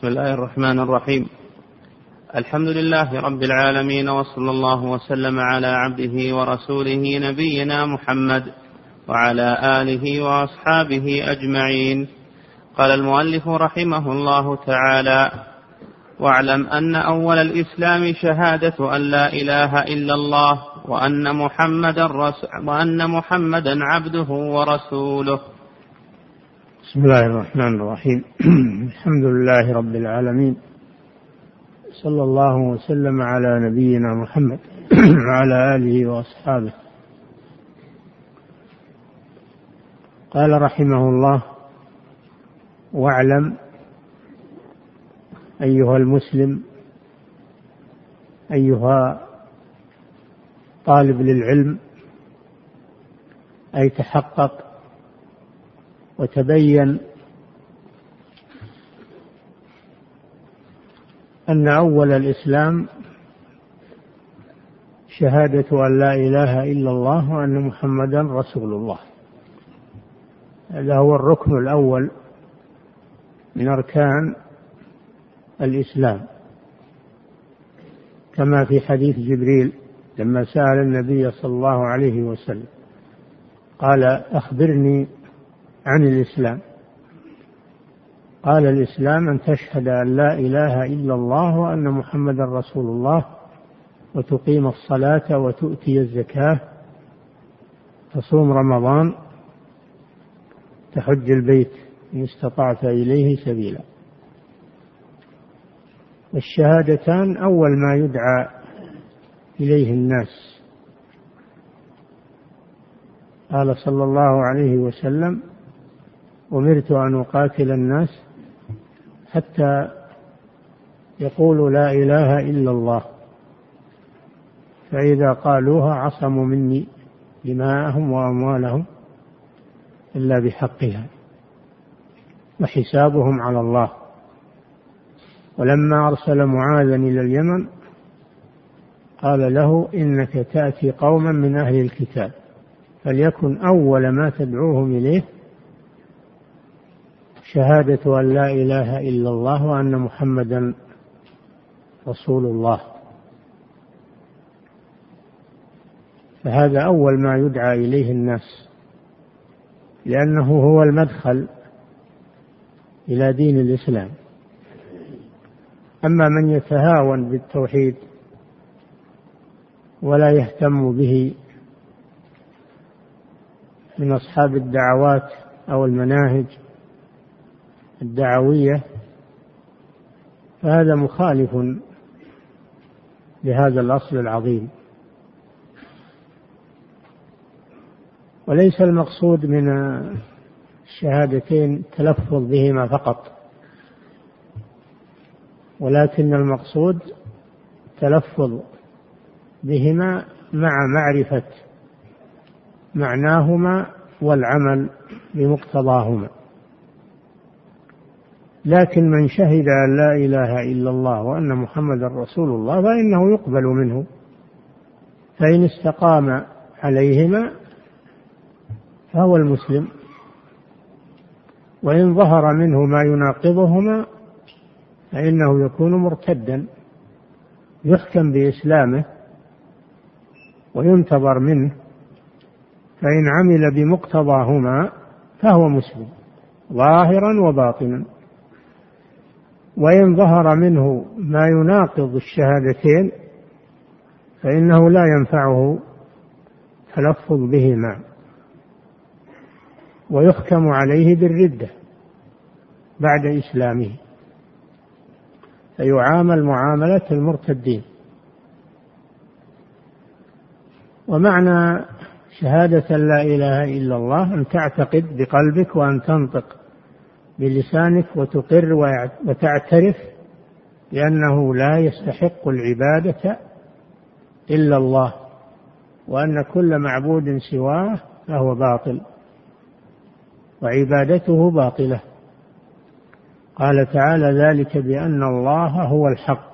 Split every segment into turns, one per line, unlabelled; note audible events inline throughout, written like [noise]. بسم الله الرحمن الرحيم الحمد لله رب العالمين وصلى الله وسلم على عبده ورسوله نبينا محمد وعلى اله واصحابه اجمعين قال المؤلف رحمه الله تعالى واعلم ان اول الاسلام شهاده ان لا اله الا الله وان محمدا رس... وان محمدا عبده ورسوله
بسم الله الرحمن الرحيم [clears throat] الحمد لله رب العالمين صلى الله وسلم على نبينا محمد [clears throat] وعلى اله واصحابه قال رحمه الله واعلم ايها المسلم ايها طالب للعلم اي تحقق وتبين أن أول الإسلام شهادة أن لا إله إلا الله وأن محمدا رسول الله هذا هو الركن الأول من أركان الإسلام كما في حديث جبريل لما سأل النبي صلى الله عليه وسلم قال أخبرني عن الإسلام قال الإسلام أن تشهد أن لا إله إلا الله وأن محمدا رسول الله وتقيم الصلاة وتؤتي الزكاة تصوم رمضان تحج البيت إن استطعت إليه سبيلا الشهادتان أول ما يدعى إليه الناس قال صلى الله عليه وسلم أمرت أن أقاتل الناس حتى يقولوا لا إله إلا الله فإذا قالوها عصموا مني دماءهم وأموالهم إلا بحقها وحسابهم على الله ولما أرسل معاذا إلى اليمن قال له إنك تأتي قوما من أهل الكتاب فليكن أول ما تدعوهم إليه شهادة أن لا إله إلا الله وأن محمدا رسول الله فهذا أول ما يدعى إليه الناس لأنه هو المدخل إلى دين الإسلام أما من يتهاون بالتوحيد ولا يهتم به من أصحاب الدعوات أو المناهج الدعوية فهذا مخالف لهذا الأصل العظيم وليس المقصود من الشهادتين التلفظ بهما فقط ولكن المقصود تلفظ بهما مع معرفة معناهما والعمل بمقتضاهما لكن من شهد أن لا إله إلا الله وأن محمد رسول الله فإنه يقبل منه فإن استقام عليهما فهو المسلم وإن ظهر منه ما يناقضهما فإنه يكون مرتدا يحكم بإسلامه وينتظر منه فإن عمل بمقتضاهما فهو مسلم ظاهرا وباطنا وإن ظهر منه ما يناقض الشهادتين فإنه لا ينفعه تلفظ بهما ويحكم عليه بالردة بعد إسلامه فيعامل معاملة المرتدين ومعنى شهادة لا إله إلا الله أن تعتقد بقلبك وأن تنطق بلسانك وتقر وتعترف بأنه لا يستحق العبادة إلا الله وأن كل معبود سواه فهو باطل وعبادته باطلة قال تعالى ذلك بأن الله هو الحق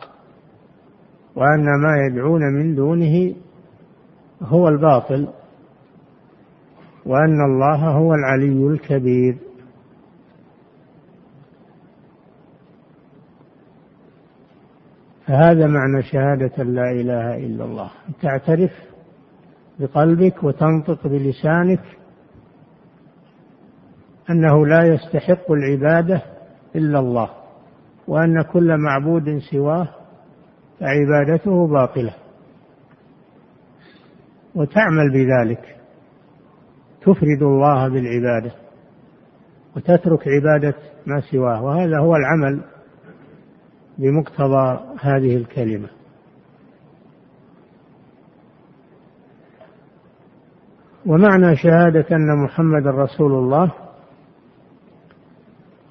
وأن ما يدعون من دونه هو الباطل وأن الله هو العلي الكبير فهذا معنى شهادة لا إله إلا الله تعترف بقلبك وتنطق بلسانك أنه لا يستحق العبادة إلا الله وأن كل معبود سواه فعبادته باطلة وتعمل بذلك تفرد الله بالعبادة وتترك عبادة ما سواه وهذا هو العمل بمقتضى هذه الكلمة ومعنى شهادة أن محمد رسول الله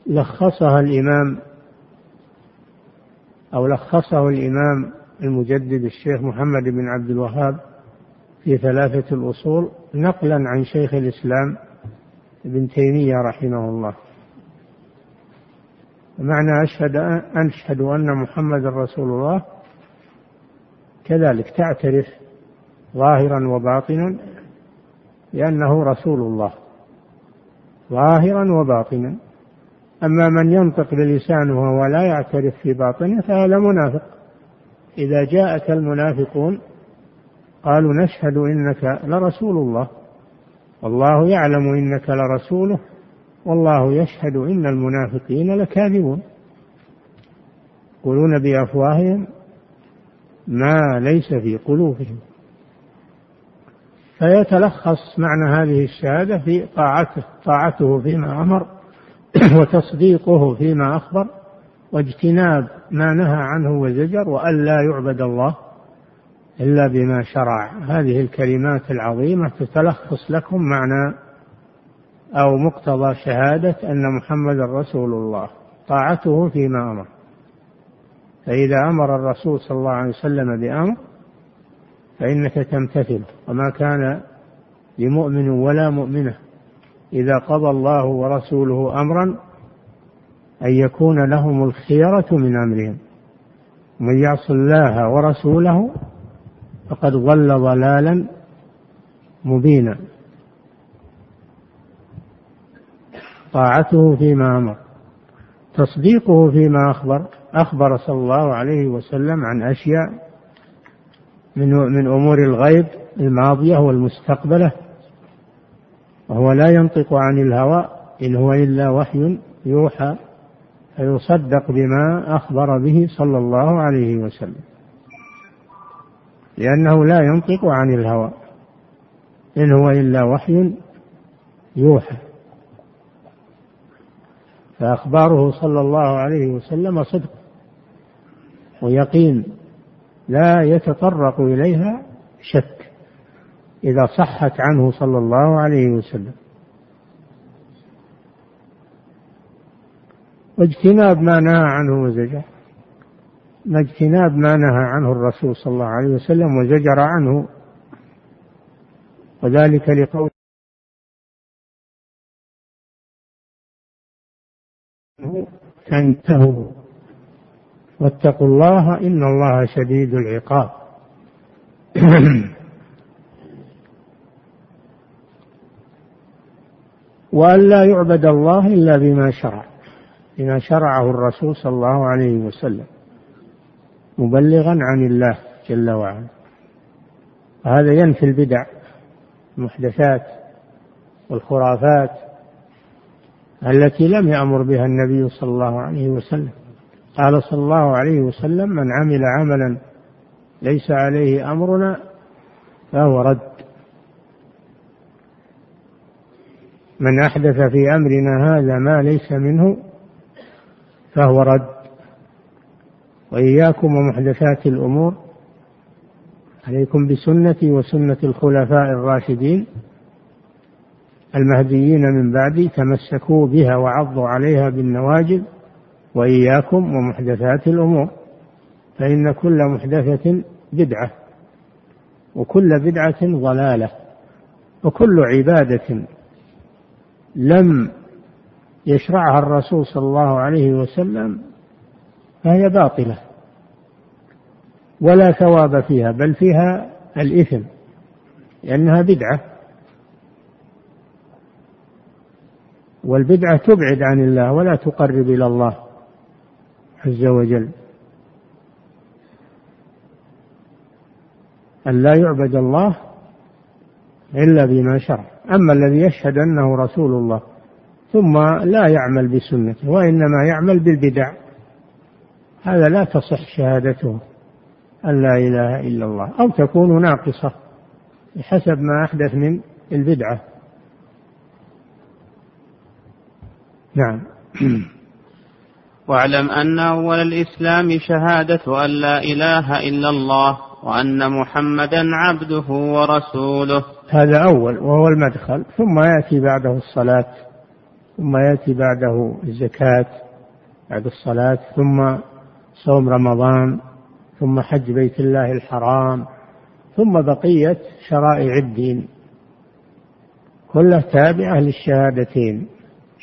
لخصها الإمام أو لخصه الإمام المجدد الشيخ محمد بن عبد الوهاب في ثلاثة الأصول نقلا عن شيخ الإسلام ابن تيمية رحمه الله معنى أشهد أن أشهد أن محمد رسول الله كذلك تعترف ظاهرا وباطنا لأنه رسول الله ظاهرا وباطنا أما من ينطق بلسانه وهو لا يعترف في باطنه فهذا منافق إذا جاءك المنافقون قالوا نشهد إنك لرسول الله والله يعلم إنك لرسوله والله يشهد إن المنافقين لكاذبون يقولون بأفواههم ما ليس في قلوبهم فيتلخص معنى هذه الشهادة في طاعته طاعته فيما أمر [clears throat] وتصديقه فيما أخبر واجتناب ما نهى عنه وزجر وأن لا يعبد الله إلا بما شرع هذه الكلمات العظيمة تتلخص لكم معنى أو مقتضى شهادة أن محمد رسول الله طاعته فيما أمر فإذا أمر الرسول صلى الله عليه وسلم بأمر فإنك تمتثل وما كان لمؤمن ولا مؤمنة إذا قضى الله ورسوله أمرا أن يكون لهم الخيرة من أمرهم من يعص الله ورسوله فقد ضل ضلالا مبينا طاعته فيما امر تصديقه فيما اخبر اخبر صلى الله عليه وسلم عن اشياء من من امور الغيب الماضيه والمستقبله وهو لا ينطق عن الهوى ان هو الا وحي يوحى فيصدق بما اخبر به صلى الله عليه وسلم لانه لا ينطق عن الهوى ان هو الا وحي يوحى فأخباره صلى الله عليه وسلم صدق ويقين لا يتطرق إليها شك إذا صحت عنه صلى الله عليه وسلم واجتناب ما نهى عنه وزجر ما اجتناب ما نهى عنه الرسول صلى الله عليه وسلم وزجر عنه وذلك لقول تنتهوا واتقوا الله إن الله شديد العقاب [clears throat] وأن لا يعبد الله إلا بما شرع بما شرعه الرسول صلى الله عليه وسلم مبلغا عن الله جل وعلا هذا ينفي البدع المحدثات والخرافات التي لم يأمر بها النبي صلى الله عليه وسلم قال صلى الله عليه وسلم من عمل عملا ليس عليه أمرنا فهو رد من أحدث في أمرنا هذا ما ليس منه فهو رد وإياكم ومحدثات الأمور عليكم بسنتي وسنة الخلفاء الراشدين المهديين من بعدي تمسكوا بها وعضوا عليها بالنواجذ وإياكم ومحدثات الأمور فإن كل محدثة بدعة وكل بدعة ضلالة وكل عبادة لم يشرعها الرسول صلى الله عليه وسلم فهي باطلة ولا ثواب فيها بل فيها الإثم لأنها بدعة والبدعة تبعد عن الله ولا تقرب إلى الله عز وجل أن لا يعبد الله إلا بما شرع أما الذي يشهد أنه رسول الله ثم لا يعمل بسنته وإنما يعمل بالبدع هذا لا تصح شهادته أن لا إله إلا الله أو تكون ناقصة بحسب ما أحدث من البدعة نعم
واعلم أن أول الإسلام شهادة أن لا إله إلا الله وأن محمدا عبده ورسوله
هذا أول وهو المدخل ثم يأتي بعده الصلاة ثم يأتي بعده الزكاة بعد الصلاة ثم صوم رمضان ثم حج بيت الله الحرام ثم بقية شرائع الدين كلها تابعة للشهادتين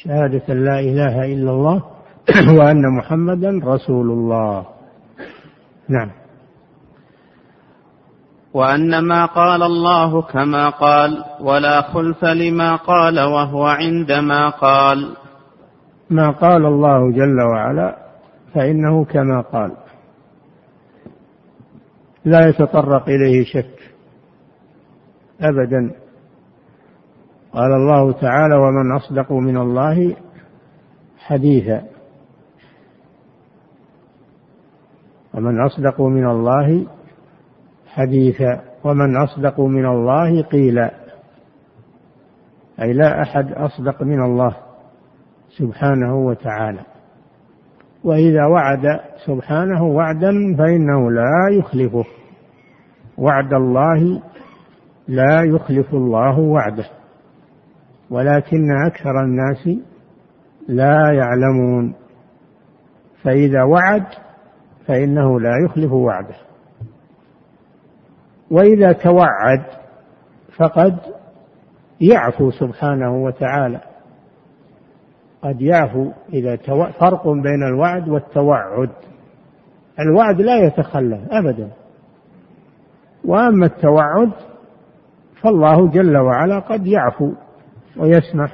شهادة لا إله إلا الله [clears throat] وأن محمدا رسول الله نعم
وأن ما قال الله كما قال ولا خلف لما قال وهو عندما قال
ما قال الله جل وعلا فإنه كما قال لا يتطرق إليه شك أبدا قال الله تعالى ومن اصدق من الله حديثا ومن اصدق من الله حديثا ومن اصدق من الله قيلا اي لا احد اصدق من الله سبحانه وتعالى واذا وعد سبحانه وعدا فانه لا يخلفه وعد الله لا يخلف الله وعده ولكن أكثر الناس لا يعلمون فإذا وعد فإنه لا يخلف وعده وإذا توعد فقد يعفو سبحانه وتعالى قد يعفو إذا تو... فرق بين الوعد والتوعد الوعد لا يتخلف أبدا وأما التوعد فالله جل وعلا قد يعفو ويسمح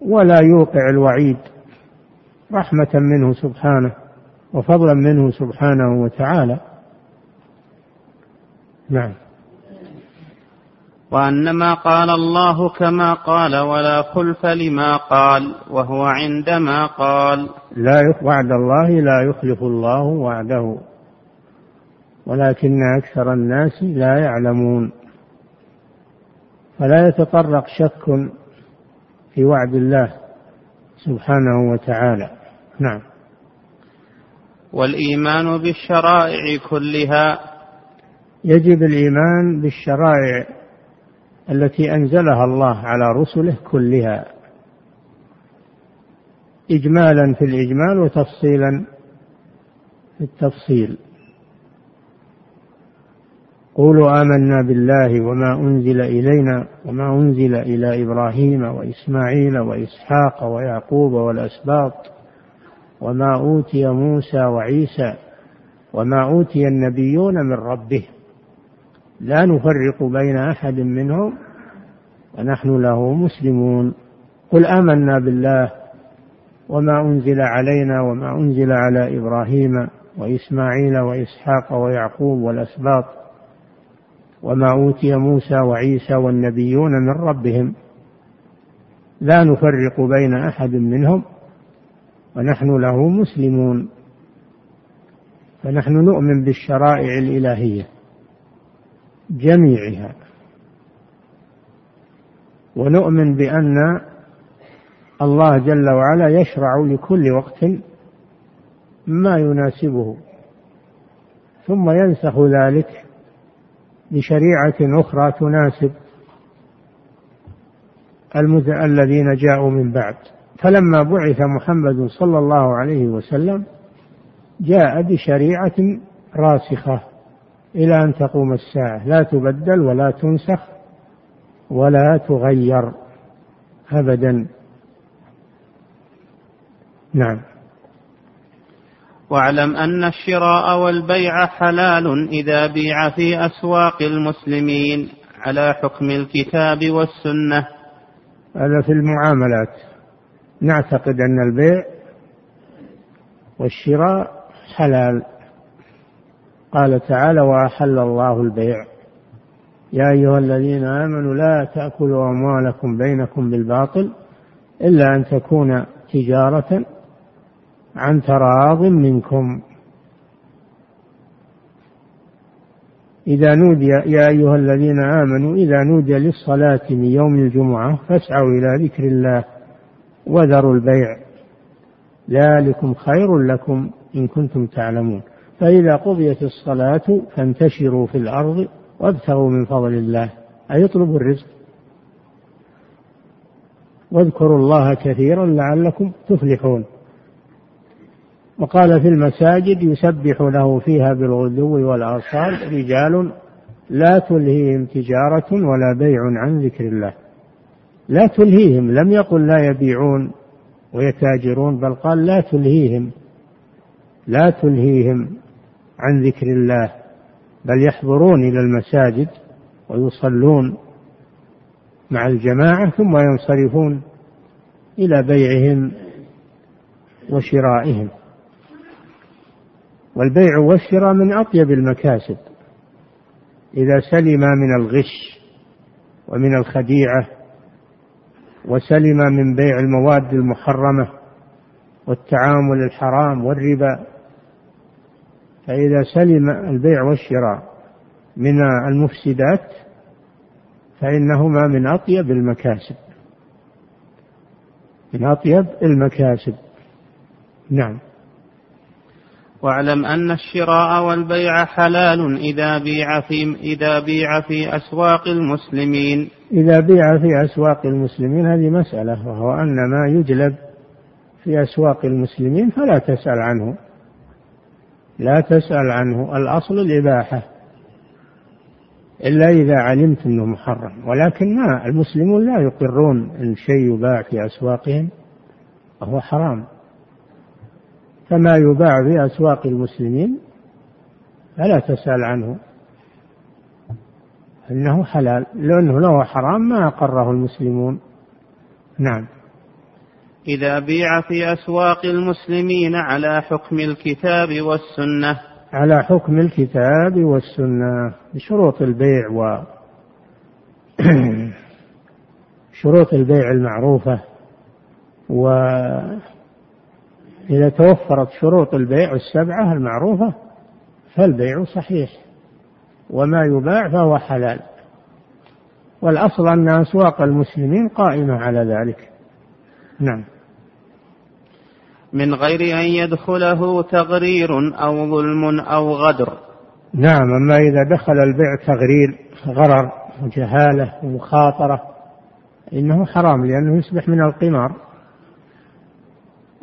ولا يوقع الوعيد رحمة منه سبحانه وفضلا منه سبحانه وتعالى نعم
وأنما قال الله كما قال ولا خلف لما قال وهو عندما قال
لا وعد الله لا يخلف الله وعده ولكن أكثر الناس لا يعلمون فلا يتطرق شك في وعد الله سبحانه وتعالى نعم
والايمان بالشرائع كلها
يجب الايمان بالشرائع التي انزلها الله على رسله كلها اجمالا في الاجمال وتفصيلا في التفصيل قولوا آمنا بالله وما أنزل إلينا وما أنزل إلى إبراهيم وإسماعيل وإسحاق ويعقوب والأسباط وما أوتي موسى وعيسى وما أوتي النبيون من ربه لا نفرق بين أحد منهم ونحن له مسلمون قل آمنا بالله وما أنزل علينا وما أنزل على إبراهيم وإسماعيل وإسحاق ويعقوب والأسباط وما أوتي موسى وعيسى والنبيون من ربهم لا نفرق بين أحد منهم ونحن له مسلمون فنحن نؤمن بالشرائع الإلهية جميعها ونؤمن بأن الله جل وعلا يشرع لكل وقت ما يناسبه ثم ينسخ ذلك بشريعة أخرى تناسب الذين جاءوا من بعد فلما بعث محمد صلى الله عليه وسلم جاء بشريعة راسخة إلى أن تقوم الساعة لا تبدل ولا تنسخ ولا تغير أبدا نعم
واعلم أن الشراء والبيع حلال إذا بيع في أسواق المسلمين على حكم الكتاب والسنة
هذا في المعاملات نعتقد أن البيع والشراء حلال قال تعالى وأحل الله البيع يا أيها الذين آمنوا لا تأكلوا أموالكم بينكم بالباطل إلا أن تكون تجارة عن تراض منكم إذا نودي يا أيها الذين آمنوا إذا نودي للصلاة من يوم الجمعة فاسعوا إلى ذكر الله وذروا البيع ذلكم خير لكم إن كنتم تعلمون فإذا قضيت الصلاة فانتشروا في الأرض وابتغوا من فضل الله أي اطلبوا الرزق واذكروا الله كثيرا لعلكم تفلحون وقال في المساجد يسبح له فيها بالغدو والآصال رجال لا تلهيهم تجارة ولا بيع عن ذكر الله لا تلهيهم لم يقل لا يبيعون ويتاجرون بل قال لا تلهيهم لا تلهيهم عن ذكر الله بل يحضرون إلى المساجد ويصلون مع الجماعة ثم ينصرفون إلى بيعهم وشرائهم والبيع والشراء من أطيب المكاسب إذا سلم من الغش ومن الخديعة وسلم من بيع المواد المحرمة والتعامل الحرام والربا فإذا سلم البيع والشراء من المفسدات فإنهما من أطيب المكاسب من أطيب المكاسب نعم
واعلم أن الشراء والبيع حلال إذا بيع في إذا بيع في أسواق المسلمين.
إذا بيع في أسواق المسلمين هذه مسألة وهو أن ما يجلب في أسواق المسلمين فلا تسأل عنه. لا تسأل عنه الأصل الإباحة إلا إذا علمت أنه محرم ولكن ما المسلمون لا يقرون أن شيء يباع في أسواقهم وهو حرام كما يباع في أسواق المسلمين فلا تسأل عنه أنه حلال لأنه لو حرام ما أقره المسلمون نعم
إذا بيع في أسواق المسلمين على حكم الكتاب والسنة
على حكم الكتاب والسنة بشروط البيع و [clears throat] شروط البيع المعروفة و إذا توفرت شروط البيع السبعة المعروفة فالبيع صحيح وما يباع فهو حلال والأصل أن أسواق المسلمين قائمة على ذلك نعم
من غير أن يدخله تغرير أو ظلم أو غدر
نعم أما إذا دخل البيع تغرير غرر وجهالة ومخاطرة إنه حرام لأنه يصبح من القمار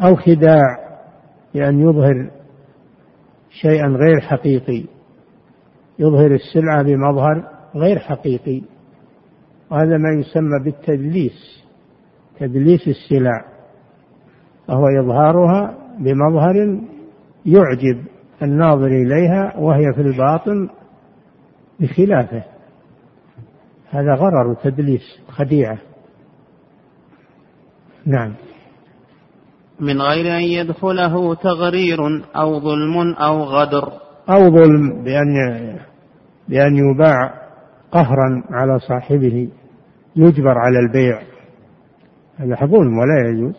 أو خداع بأن يظهر شيئا غير حقيقي يظهر السلعة بمظهر غير حقيقي وهذا ما يسمى بالتدليس تدليس السلع وهو إظهارها بمظهر يعجب الناظر إليها وهي في الباطن بخلافه هذا غرر تدليس خديعة نعم
من غير أن يدخله تغرير أو ظلم أو غدر
أو ظلم بأن بأن يباع قهرا على صاحبه يجبر على البيع هذا حظون ولا يجوز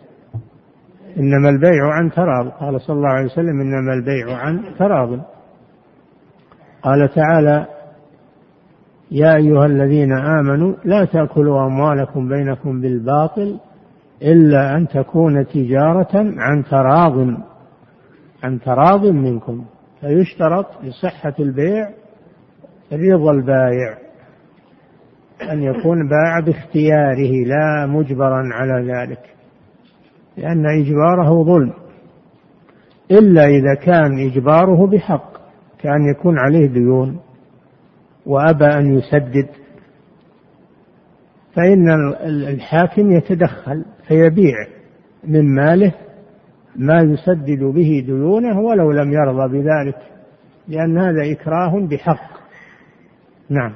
إنما البيع عن تراض قال صلى الله عليه وسلم إنما البيع عن تراض قال تعالى يا أيها الذين آمنوا لا تأكلوا أموالكم بينكم بالباطل إلا أن تكون تجارة عن تراض عن تراض منكم فيشترط لصحة البيع رضا البائع أن يكون باع باختياره لا مجبرا على ذلك لأن إجباره ظلم إلا إذا كان إجباره بحق كان يكون عليه ديون وأبى أن يسدد فإن الحاكم يتدخل فيبيع من ماله ما يسدد به ديونه ولو لم يرضى بذلك لأن هذا إكراه بحق نعم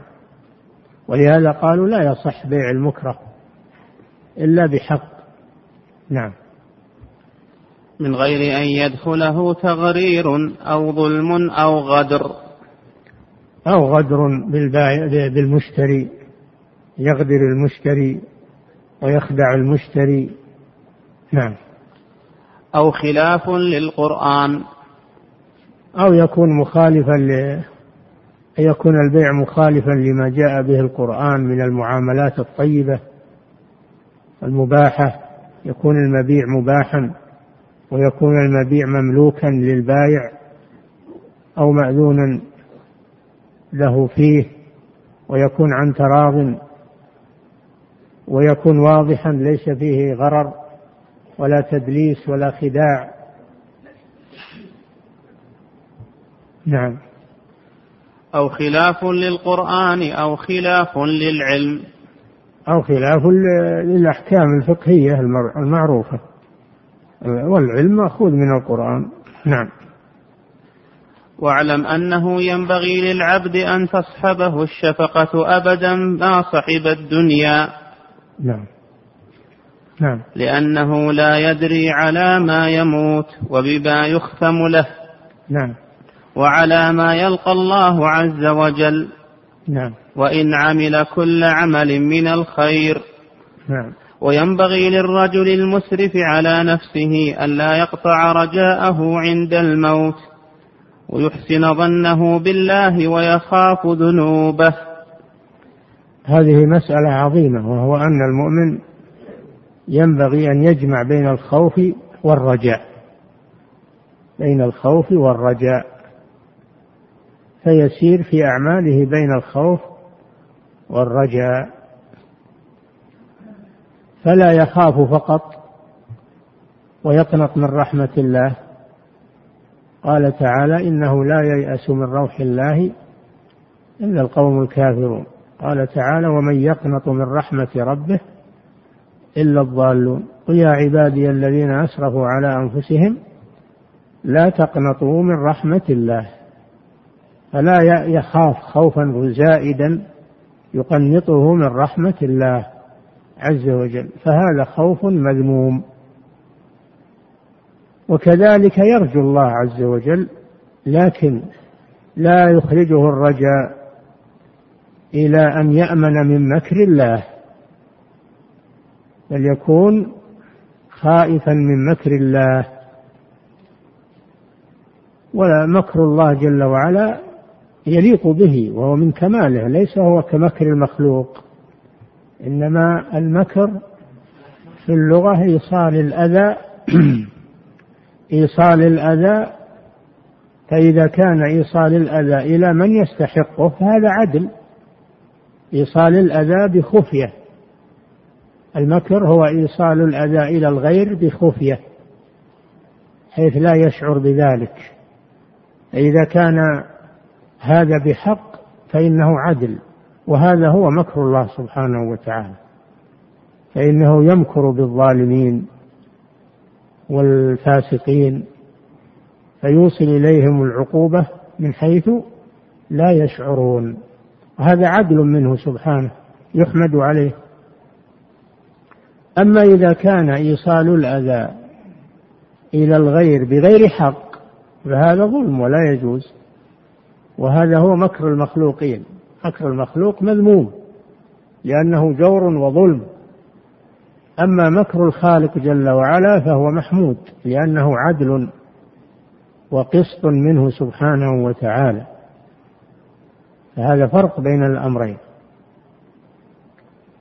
ولهذا قالوا لا يصح بيع المكره إلا بحق نعم
من غير أن يدخله تغرير أو ظلم أو غدر
أو غدر بالمشتري يغدر المشتري ويخدع المشتري نعم
أو خلاف للقرآن
أو يكون مخالفا ل... يكون البيع مخالفا لما جاء به القرآن من المعاملات الطيبة المباحة يكون المبيع مباحا ويكون المبيع مملوكا للبايع أو مأذونا له فيه ويكون عن تراض ويكون واضحا ليس فيه غرر ولا تدليس ولا خداع نعم
أو خلاف للقرآن أو خلاف للعلم
أو خلاف للأحكام الفقهية المعروفة والعلم مأخوذ من القرآن نعم
واعلم أنه ينبغي للعبد أن تصحبه الشفقة أبدا ما صحب الدنيا
نعم
نعم لأنه لا يدري على ما يموت وبما يختم له نعم وعلى ما يلقى الله عز وجل
نعم
وإن عمل كل عمل من الخير نعم وينبغي للرجل المسرف على نفسه ألا يقطع رجاءه عند الموت ويحسن ظنه بالله ويخاف ذنوبه
هذه مسألة عظيمة وهو أن المؤمن ينبغي أن يجمع بين الخوف والرجاء بين الخوف والرجاء فيسير في أعماله بين الخوف والرجاء فلا يخاف فقط ويقنط من رحمة الله قال تعالى إنه لا ييأس من روح الله إلا القوم الكافرون قال تعالى ومن يقنط من رحمة ربه إلا الضالون قل يا عبادي الذين أسرفوا على أنفسهم لا تقنطوا من رحمة الله فلا يخاف خوفا زائدا يقنطه من رحمة الله عز وجل فهذا خوف مذموم وكذلك يرجو الله عز وجل لكن لا يخرجه الرجاء إلى أن يأمن من مكر الله بل يكون خائفا من مكر الله ومكر الله جل وعلا يليق به وهو من كماله ليس هو كمكر المخلوق إنما المكر في اللغة إيصال الأذى [clears throat] إيصال الأذى فإذا كان إيصال الأذى إلى من يستحقه فهذا عدل إيصال الأذى بخفية المكر هو إيصال الأذى إلى الغير بخفية حيث لا يشعر بذلك إذا كان هذا بحق فإنه عدل وهذا هو مكر الله سبحانه وتعالى فإنه يمكر بالظالمين والفاسقين فيوصل إليهم العقوبة من حيث لا يشعرون وهذا عدل منه سبحانه يحمد عليه أما إذا كان إيصال الأذى إلى الغير بغير حق فهذا ظلم ولا يجوز وهذا هو مكر المخلوقين مكر المخلوق مذموم لأنه جور وظلم أما مكر الخالق جل وعلا فهو محمود لأنه عدل وقسط منه سبحانه وتعالى فهذا فرق بين الأمرين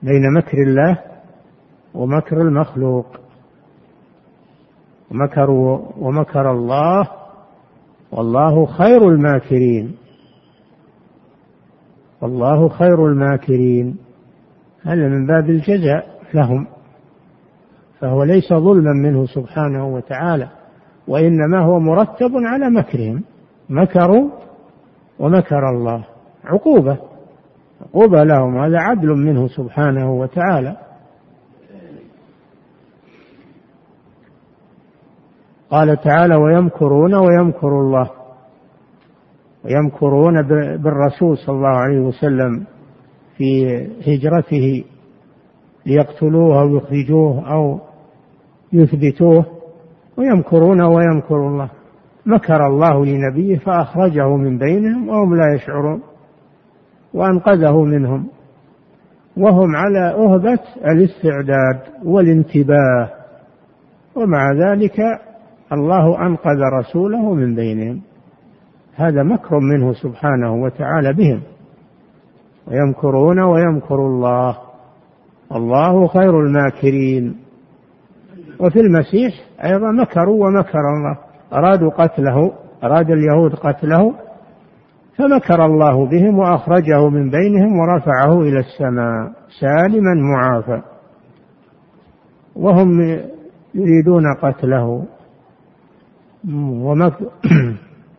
بين مكر الله ومكر المخلوق مكروا ومكر الله والله خير الماكرين والله خير الماكرين هذا من باب الجزاء لهم فهو ليس ظلما منه سبحانه وتعالى وانما هو مرتب على مكرهم مكروا ومكر الله عقوبة عقوبة لهم هذا عدل منه سبحانه وتعالى قال تعالى ويمكرون ويمكر الله ويمكرون بالرسول صلى الله عليه وسلم في هجرته ليقتلوه او يخرجوه او يثبتوه ويمكرون ويمكر الله مكر الله لنبيه فاخرجه من بينهم وهم لا يشعرون وأنقذه منهم وهم على أهبة الاستعداد والانتباه ومع ذلك الله أنقذ رسوله من بينهم هذا مكر منه سبحانه وتعالى بهم ويمكرون ويمكر الله الله خير الماكرين وفي المسيح أيضا مكروا ومكر الله أرادوا قتله أراد اليهود قتله فمكر الله بهم واخرجه من بينهم ورفعه الى السماء سالما معافى وهم يريدون قتله [clears throat]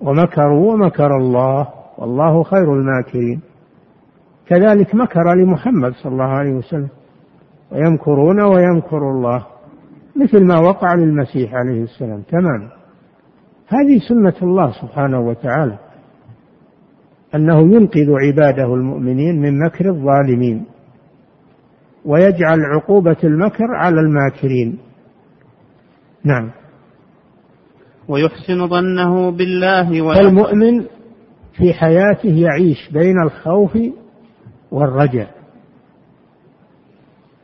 ومكروا ومكر الله والله خير الماكرين كذلك مكر لمحمد صلى الله عليه وسلم ويمكرون ويمكر الله مثل ما وقع للمسيح عليه السلام تمام هذه سنة الله سبحانه وتعالى أنه ينقذ عباده المؤمنين من مكر الظالمين ويجعل عقوبة المكر على الماكرين نعم
ويحسن ظنه بالله
والمؤمن في حياته يعيش بين الخوف والرجاء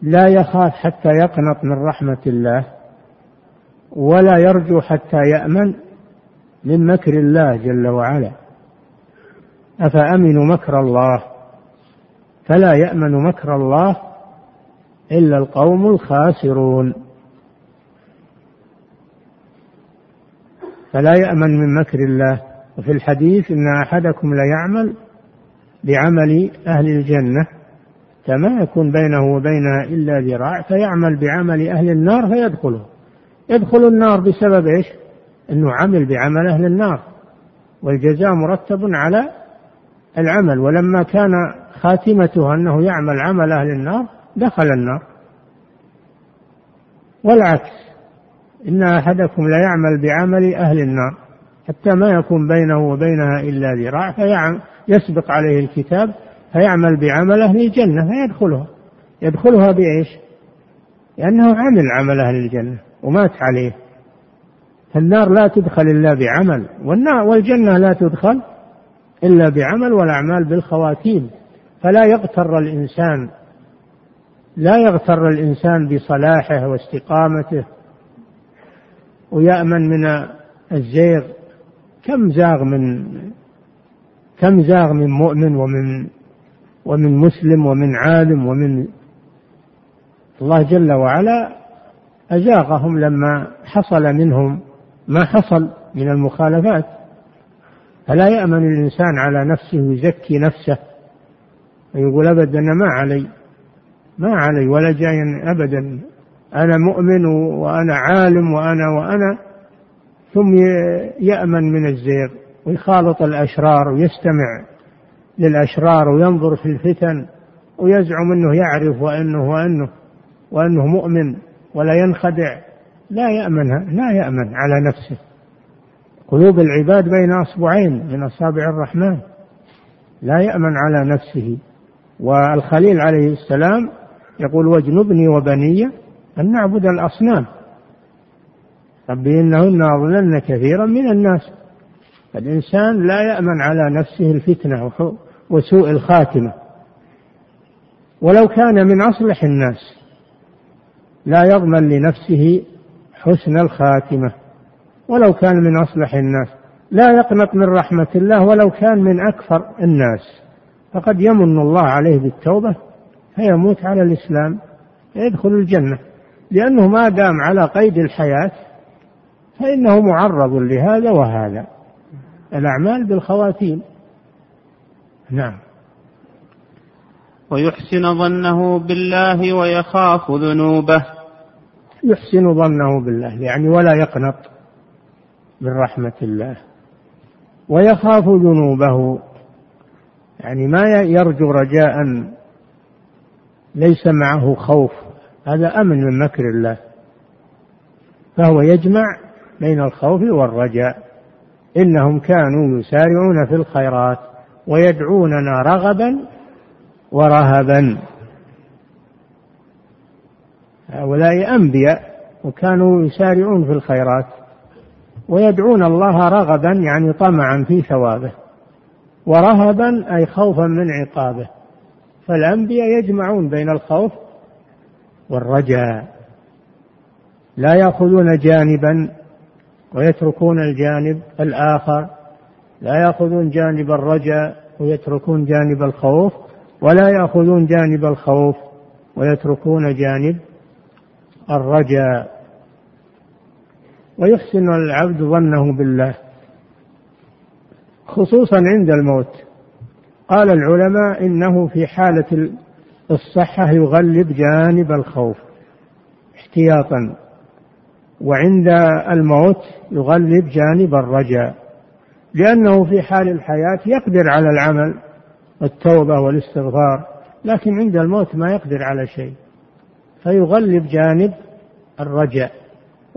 لا يخاف حتى يقنط من رحمة الله ولا يرجو حتى يأمن من مكر الله جل وعلا أفأمنوا مكر الله فلا يأمن مكر الله إلا القوم الخاسرون فلا يأمن من مكر الله وفي الحديث إن أحدكم ليعمل بعمل أهل الجنة فما يكون بينه وبينها إلا ذراع فيعمل بعمل أهل النار فيدخله يدخل النار بسبب إيش أنه عمل بعمل أهل النار والجزاء مرتب على العمل ولما كان خاتمته أنه يعمل عمل أهل النار دخل النار والعكس إن أحدكم ليعمل بعمل أهل النار حتى ما يكون بينه وبينها إلا ذراع فيسبق عليه الكتاب فيعمل بعمل أهل الجنة فيدخلها يدخلها بإيش؟ لأنه عمل عمل أهل الجنة ومات عليه فالنار لا تدخل إلا بعمل والنار والجنة لا تدخل إلا بعمل والأعمال بالخواتيم فلا يغتر الإنسان لا يغتر الإنسان بصلاحه واستقامته ويأمن من الزيغ كم زاغ من كم زاغ من مؤمن ومن ومن مسلم ومن عالم ومن الله جل وعلا أزاغهم لما حصل منهم ما حصل من المخالفات فلا يأمن الإنسان على نفسه يزكي نفسه ويقول أبدا ما علي ما علي ولا جاي أبدا أنا مؤمن وأنا عالم وأنا وأنا ثم يأمن من الزيغ ويخالط الأشرار ويستمع للأشرار وينظر في الفتن ويزعم أنه يعرف وأنه وأنه وأنه مؤمن ولا ينخدع لا يأمن لا يأمن على نفسه قلوب العباد بين أصبعين من أصابع الرحمن لا يأمن على نفسه والخليل عليه السلام يقول واجنبني وبني أن نعبد الأصنام رب إنهن أضللن كثيرا من الناس الإنسان لا يأمن على نفسه الفتنة وسوء الخاتمة ولو كان من أصلح الناس لا يضمن لنفسه حسن الخاتمه ولو كان من أصلح الناس لا يقنط من رحمة الله ولو كان من أكثر الناس فقد يمن الله عليه بالتوبة فيموت على الإسلام يدخل الجنة لأنه ما دام على قيد الحياة فإنه معرض لهذا وهذا الأعمال بالخواتيم نعم
ويحسن ظنه بالله ويخاف ذنوبه
يحسن ظنه بالله يعني ولا يقنط من رحمة الله ويخاف ذنوبه يعني ما يرجو رجاء ليس معه خوف هذا أمن من مكر الله فهو يجمع بين الخوف والرجاء إنهم كانوا يسارعون في الخيرات ويدعوننا رغبا ورهبا هؤلاء أنبياء وكانوا يسارعون في الخيرات ويدعون الله رغبا يعني طمعا في ثوابه ورهبا أي خوفا من عقابه فالأنبياء يجمعون بين الخوف والرجاء لا يأخذون جانبا ويتركون الجانب الآخر لا يأخذون جانب الرجاء ويتركون جانب الخوف ولا يأخذون جانب الخوف ويتركون جانب الرجاء ويحسن العبد ظنه بالله خصوصا عند الموت قال العلماء انه في حاله الصحه يغلب جانب الخوف احتياطا وعند الموت يغلب جانب الرجاء لانه في حال الحياه يقدر على العمل التوبه والاستغفار لكن عند الموت ما يقدر على شيء فيغلب جانب الرجاء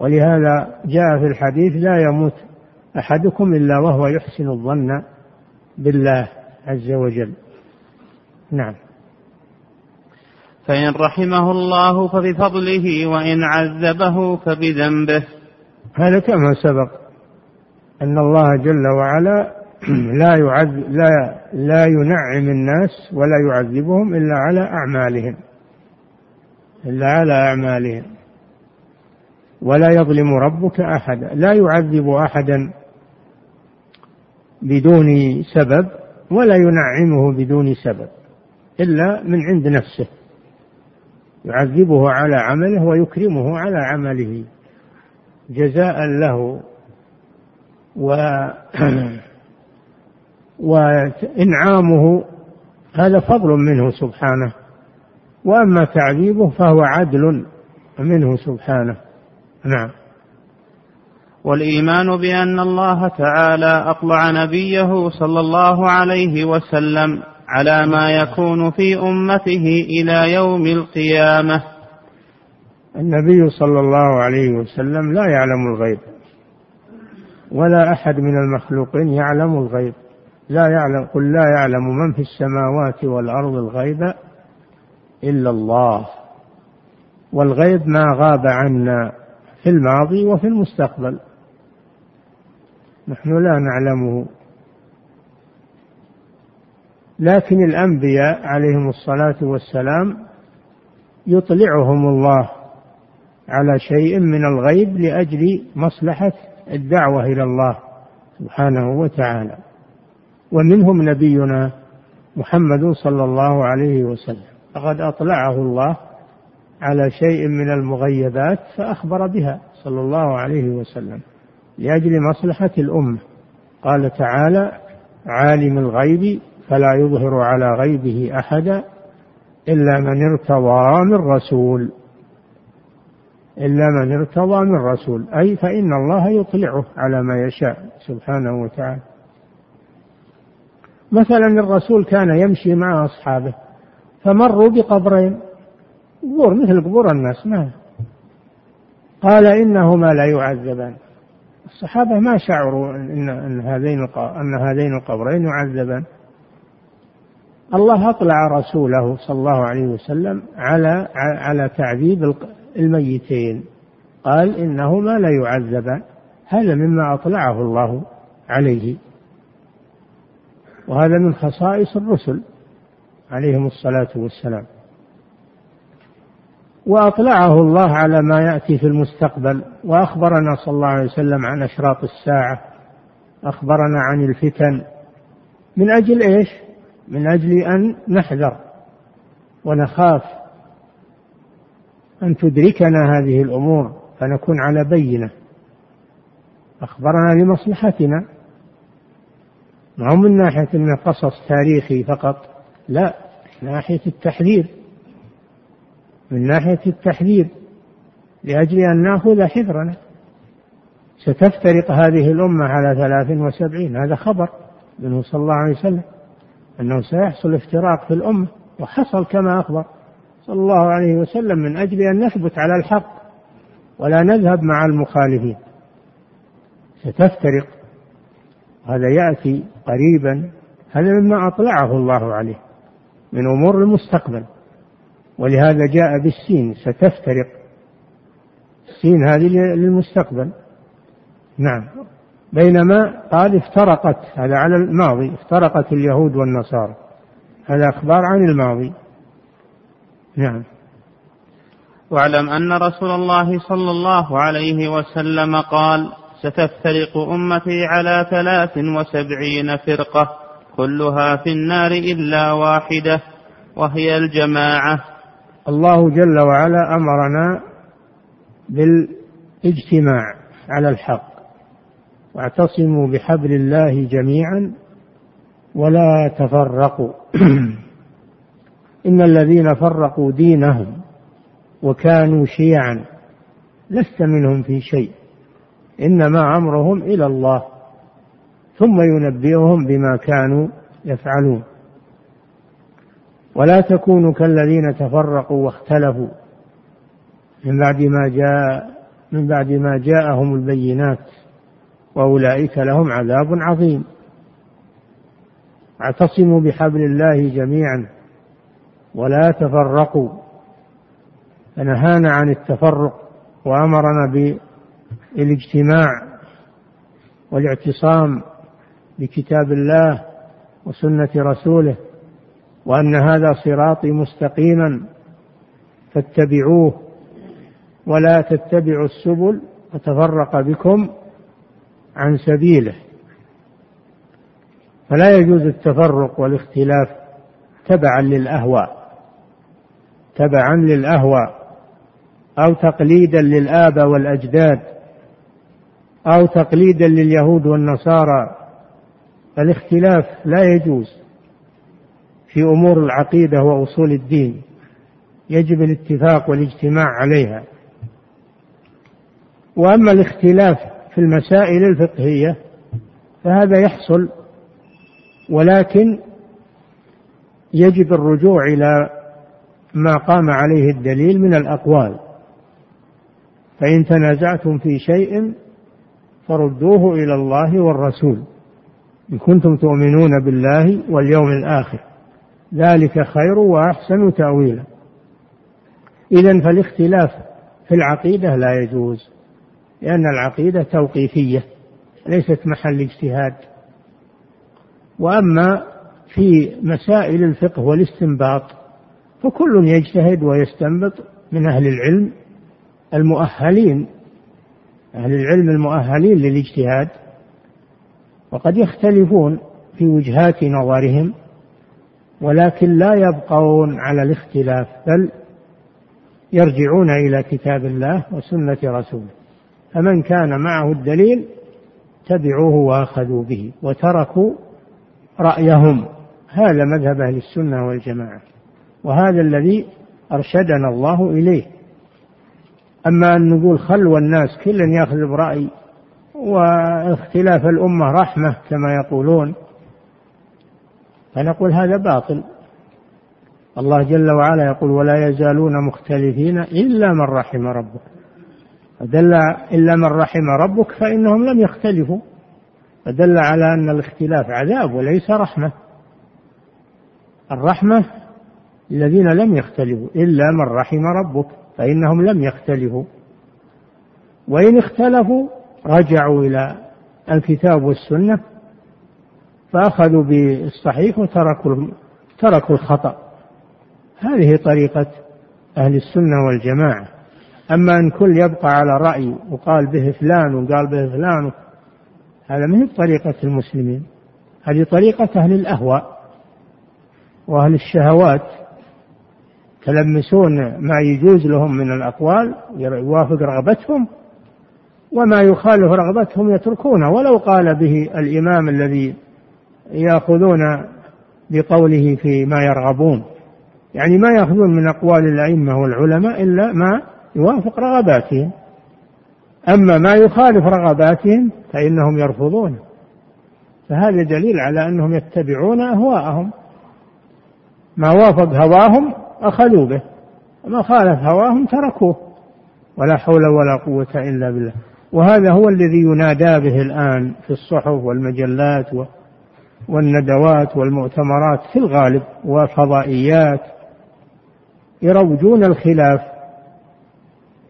ولهذا جاء في الحديث لا يموت أحدكم إلا وهو يحسن الظن بالله عز وجل نعم
فإن رحمه الله فبفضله وإن عذبه فبذنبه
هذا كما سبق أن الله جل وعلا [clears throat] لا يعذب لا لا ينعم الناس ولا يعذبهم إلا على أعمالهم إلا على أعمالهم ولا يظلم ربك احدا لا يعذب احدا بدون سبب ولا ينعمه بدون سبب الا من عند نفسه يعذبه على عمله ويكرمه على عمله جزاء له و [clears throat] وانعامه هذا فضل منه سبحانه واما تعذيبه فهو عدل منه سبحانه نعم
والايمان بان الله تعالى اطلع نبيه صلى الله عليه وسلم على ما يكون في امته الى يوم القيامه
النبي صلى الله عليه وسلم لا يعلم الغيب ولا احد من المخلوقين يعلم الغيب لا يعلم قل لا يعلم من في السماوات والارض الغيب الا الله والغيب ما غاب عنا في الماضي وفي المستقبل نحن لا نعلمه لكن الانبياء عليهم الصلاه والسلام يطلعهم الله على شيء من الغيب لاجل مصلحه الدعوه الى الله سبحانه وتعالى ومنهم نبينا محمد صلى الله عليه وسلم فقد اطلعه الله على شيء من المغيبات فأخبر بها صلى الله عليه وسلم لأجل مصلحة الأمة قال تعالى عالم الغيب فلا يظهر على غيبه أحدا إلا من ارتضى من رسول إلا من ارتضى من رسول أي فإن الله يطلعه على ما يشاء سبحانه وتعالى مثلا الرسول كان يمشي مع أصحابه فمروا بقبرين قبور مثل قبور الناس ما قال إنهما لا يعذبان الصحابة ما شعروا أن, أن هذين أن هذين القبرين يعذبان الله أطلع رسوله صلى الله عليه وسلم على على تعذيب الميتين قال إنهما لا يعذبان هذا مما أطلعه الله عليه وهذا من خصائص الرسل عليهم الصلاة والسلام واطلعه الله على ما ياتي في المستقبل واخبرنا صلى الله عليه وسلم عن اشراط الساعه اخبرنا عن الفتن من اجل ايش من اجل ان نحذر ونخاف ان تدركنا هذه الامور فنكون على بينه اخبرنا لمصلحتنا ما هو من ناحيه أن قصص تاريخي فقط لا من ناحيه التحذير من ناحية التحذير لأجل أن نأخذ حذرنا ستفترق هذه الأمة على ثلاث وسبعين هذا خبر منه صلى الله عليه وسلم أنه سيحصل افتراق في الأمة وحصل كما أخبر صلى الله عليه وسلم من أجل أن نثبت على الحق ولا نذهب مع المخالفين ستفترق هذا يأتي قريبا هذا مما أطلعه الله عليه من أمور المستقبل ولهذا جاء بالسين ستفترق السين هذه للمستقبل نعم بينما قال افترقت هذا على الماضي افترقت اليهود والنصارى هذا أخبار عن الماضي نعم
واعلم أن رسول الله صلى الله عليه وسلم قال ستفترق أمتي على ثلاث وسبعين فرقة كلها في النار إلا واحدة وهي الجماعة
الله جل وعلا امرنا بالاجتماع على الحق واعتصموا بحبل الله جميعا ولا تفرقوا [clears throat] ان الذين فرقوا دينهم وكانوا شيعا لست منهم في شيء انما امرهم الى الله ثم ينبئهم بما كانوا يفعلون ولا تكونوا كالذين تفرقوا واختلفوا من بعد ما جاء من بعد ما جاءهم البينات واولئك لهم عذاب عظيم اعتصموا بحبل الله جميعا ولا تفرقوا فنهانا عن التفرق وامرنا بالاجتماع والاعتصام بكتاب الله وسنه رسوله وأن هذا صراطي مستقيما فاتبعوه ولا تتبعوا السبل فتفرق بكم عن سبيله فلا يجوز التفرق والاختلاف تبعا للأهواء تبعا للأهواء أو تقليدا للآباء والأجداد أو تقليدا لليهود والنصارى الاختلاف لا يجوز في امور العقيده واصول الدين يجب الاتفاق والاجتماع عليها واما الاختلاف في المسائل الفقهيه فهذا يحصل ولكن يجب الرجوع الى ما قام عليه الدليل من الاقوال فان تنازعتم في شيء فردوه الى الله والرسول ان كنتم تؤمنون بالله واليوم الاخر ذلك خير واحسن تاويلا اذا فالاختلاف في العقيده لا يجوز لان العقيده توقيفيه ليست محل اجتهاد واما في مسائل الفقه والاستنباط فكل يجتهد ويستنبط من اهل العلم المؤهلين اهل العلم المؤهلين للاجتهاد وقد يختلفون في وجهات نظرهم ولكن لا يبقون على الاختلاف بل يرجعون إلى كتاب الله وسنة رسوله فمن كان معه الدليل تبعوه وأخذوا به وتركوا رأيهم هذا مذهب أهل السنة والجماعة وهذا الذي أرشدنا الله إليه أما أن نقول خلوا الناس كل يأخذ برأي واختلاف الأمة رحمة كما يقولون فنقول هذا باطل الله جل وعلا يقول ولا يزالون مختلفين إلا من رحم ربك فدل إلا من رحم ربك فإنهم لم يختلفوا فدل على أن الاختلاف عذاب وليس رحمة الرحمة الذين لم يختلفوا إلا من رحم ربك فإنهم لم يختلفوا وإن اختلفوا رجعوا إلى الكتاب والسنة فأخذوا بالصحيح وتركوا تركوا الخطأ هذه طريقة أهل السنة والجماعة أما أن كل يبقى على رأي وقال به فلان وقال به فلان هذا ما هي طريقة المسلمين هذه طريقة أهل الأهواء وأهل الشهوات تلمسون ما يجوز لهم من الأقوال يوافق رغبتهم وما يخالف رغبتهم يتركونه ولو قال به الإمام الذي ياخذون بقوله فيما يرغبون يعني ما ياخذون من اقوال الائمه والعلماء الا ما يوافق رغباتهم اما ما يخالف رغباتهم فانهم يرفضونه فهذا دليل على انهم يتبعون اهواءهم ما وافق هواهم اخذوا به وما خالف هواهم تركوه ولا حول ولا قوه الا بالله وهذا هو الذي ينادى به الان في الصحف والمجلات و... والندوات والمؤتمرات في الغالب وفضائيات يروجون الخلاف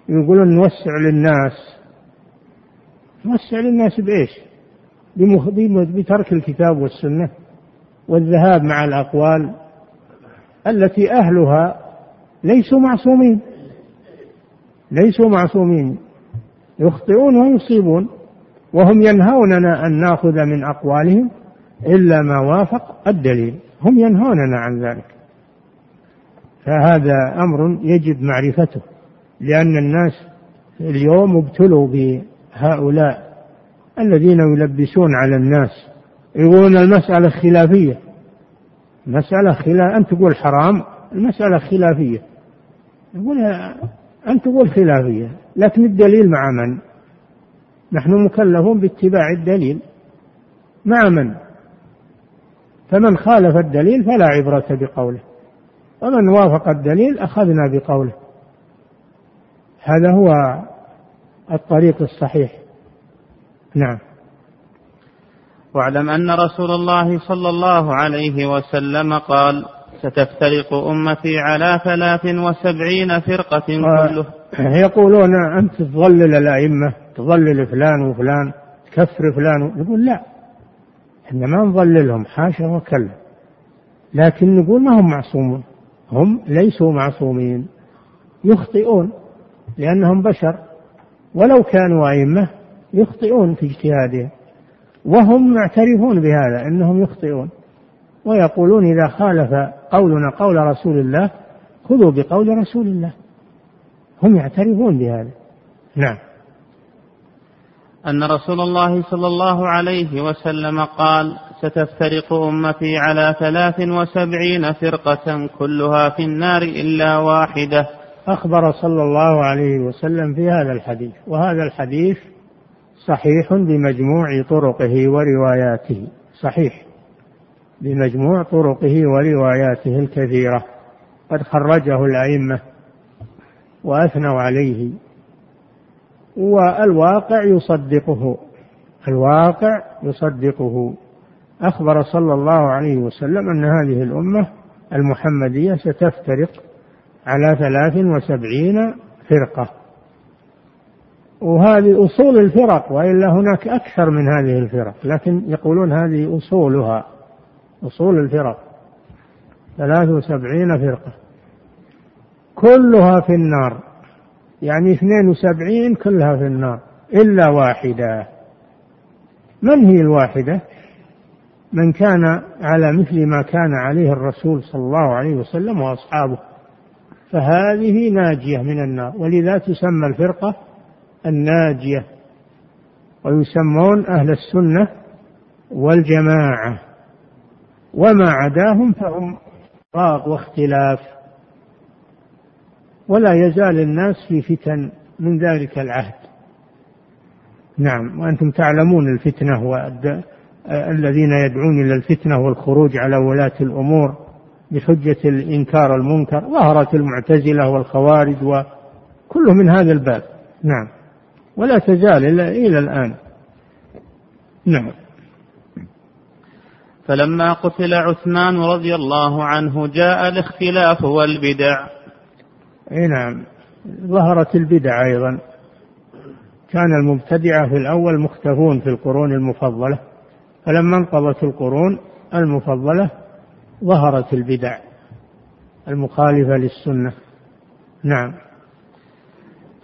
يقولون نوسع للناس نوسع للناس بإيش بترك الكتاب والسنة والذهاب مع الأقوال التي أهلها ليسوا معصومين ليسوا معصومين يخطئون ويصيبون وهم ينهوننا أن ناخذ من أقوالهم إلا ما وافق الدليل هم ينهوننا عن ذلك فهذا أمر يجب معرفته لأن الناس اليوم ابتلوا بهؤلاء الذين يلبسون على الناس يقولون المسألة خلافية مسألة خلاف أن تقول حرام المسألة خلافية يقول أن تقول خلافية لكن الدليل مع من؟ نحن مكلفون باتباع الدليل مع من؟ فمن خالف الدليل فلا عبرة بقوله ومن وافق الدليل أخذنا بقوله هذا هو الطريق الصحيح نعم
واعلم أن رسول الله صلى الله عليه وسلم قال ستفترق أمتي على ثلاث وسبعين فرقة كله
يقولون أنت تضلل الأئمة تضلل فلان وفلان تكفر فلان يقول لا احنا ما نضللهم حاشا وكلا لكن نقول ما هم معصومون هم ليسوا معصومين يخطئون لأنهم بشر ولو كانوا أئمة يخطئون في اجتهادهم وهم معترفون بهذا أنهم يخطئون ويقولون إذا خالف قولنا قول رسول الله خذوا بقول رسول الله هم يعترفون بهذا نعم
ان رسول الله صلى الله عليه وسلم قال ستفترق امتي على ثلاث وسبعين فرقه كلها في النار الا واحده
اخبر صلى الله عليه وسلم في هذا الحديث وهذا الحديث صحيح بمجموع طرقه ورواياته صحيح بمجموع طرقه ورواياته الكثيره قد خرجه الائمه واثنوا عليه والواقع يصدقه الواقع يصدقه أخبر صلى الله عليه وسلم أن هذه الأمة المحمدية ستفترق على ثلاث وسبعين فرقة وهذه أصول الفرق وإلا هناك أكثر من هذه الفرق لكن يقولون هذه أصولها أصول الفرق ثلاث وسبعين فرقة كلها في النار يعني اثنين وسبعين كلها في النار إلا واحدة من هي الواحدة من كان على مثل ما كان عليه الرسول صلى الله عليه وسلم وأصحابه فهذه ناجية من النار ولذا تسمى الفرقة الناجية ويسمون أهل السنة والجماعة وما عداهم فهم فراغ واختلاف ولا يزال الناس في فتن من ذلك العهد نعم وأنتم تعلمون الفتنة والذين يدعون إلى الفتنة والخروج على ولاة الأمور بحجة الإنكار المنكر ظهرت المعتزلة والخوارج وكل من هذا الباب نعم ولا تزال إلى الآن نعم
فلما قتل عثمان رضي الله عنه جاء الاختلاف والبدع
اي نعم ظهرت البدع ايضا كان المبتدعه في الاول مختفون في القرون المفضله فلما انقضت القرون المفضله ظهرت البدع المخالفه للسنه نعم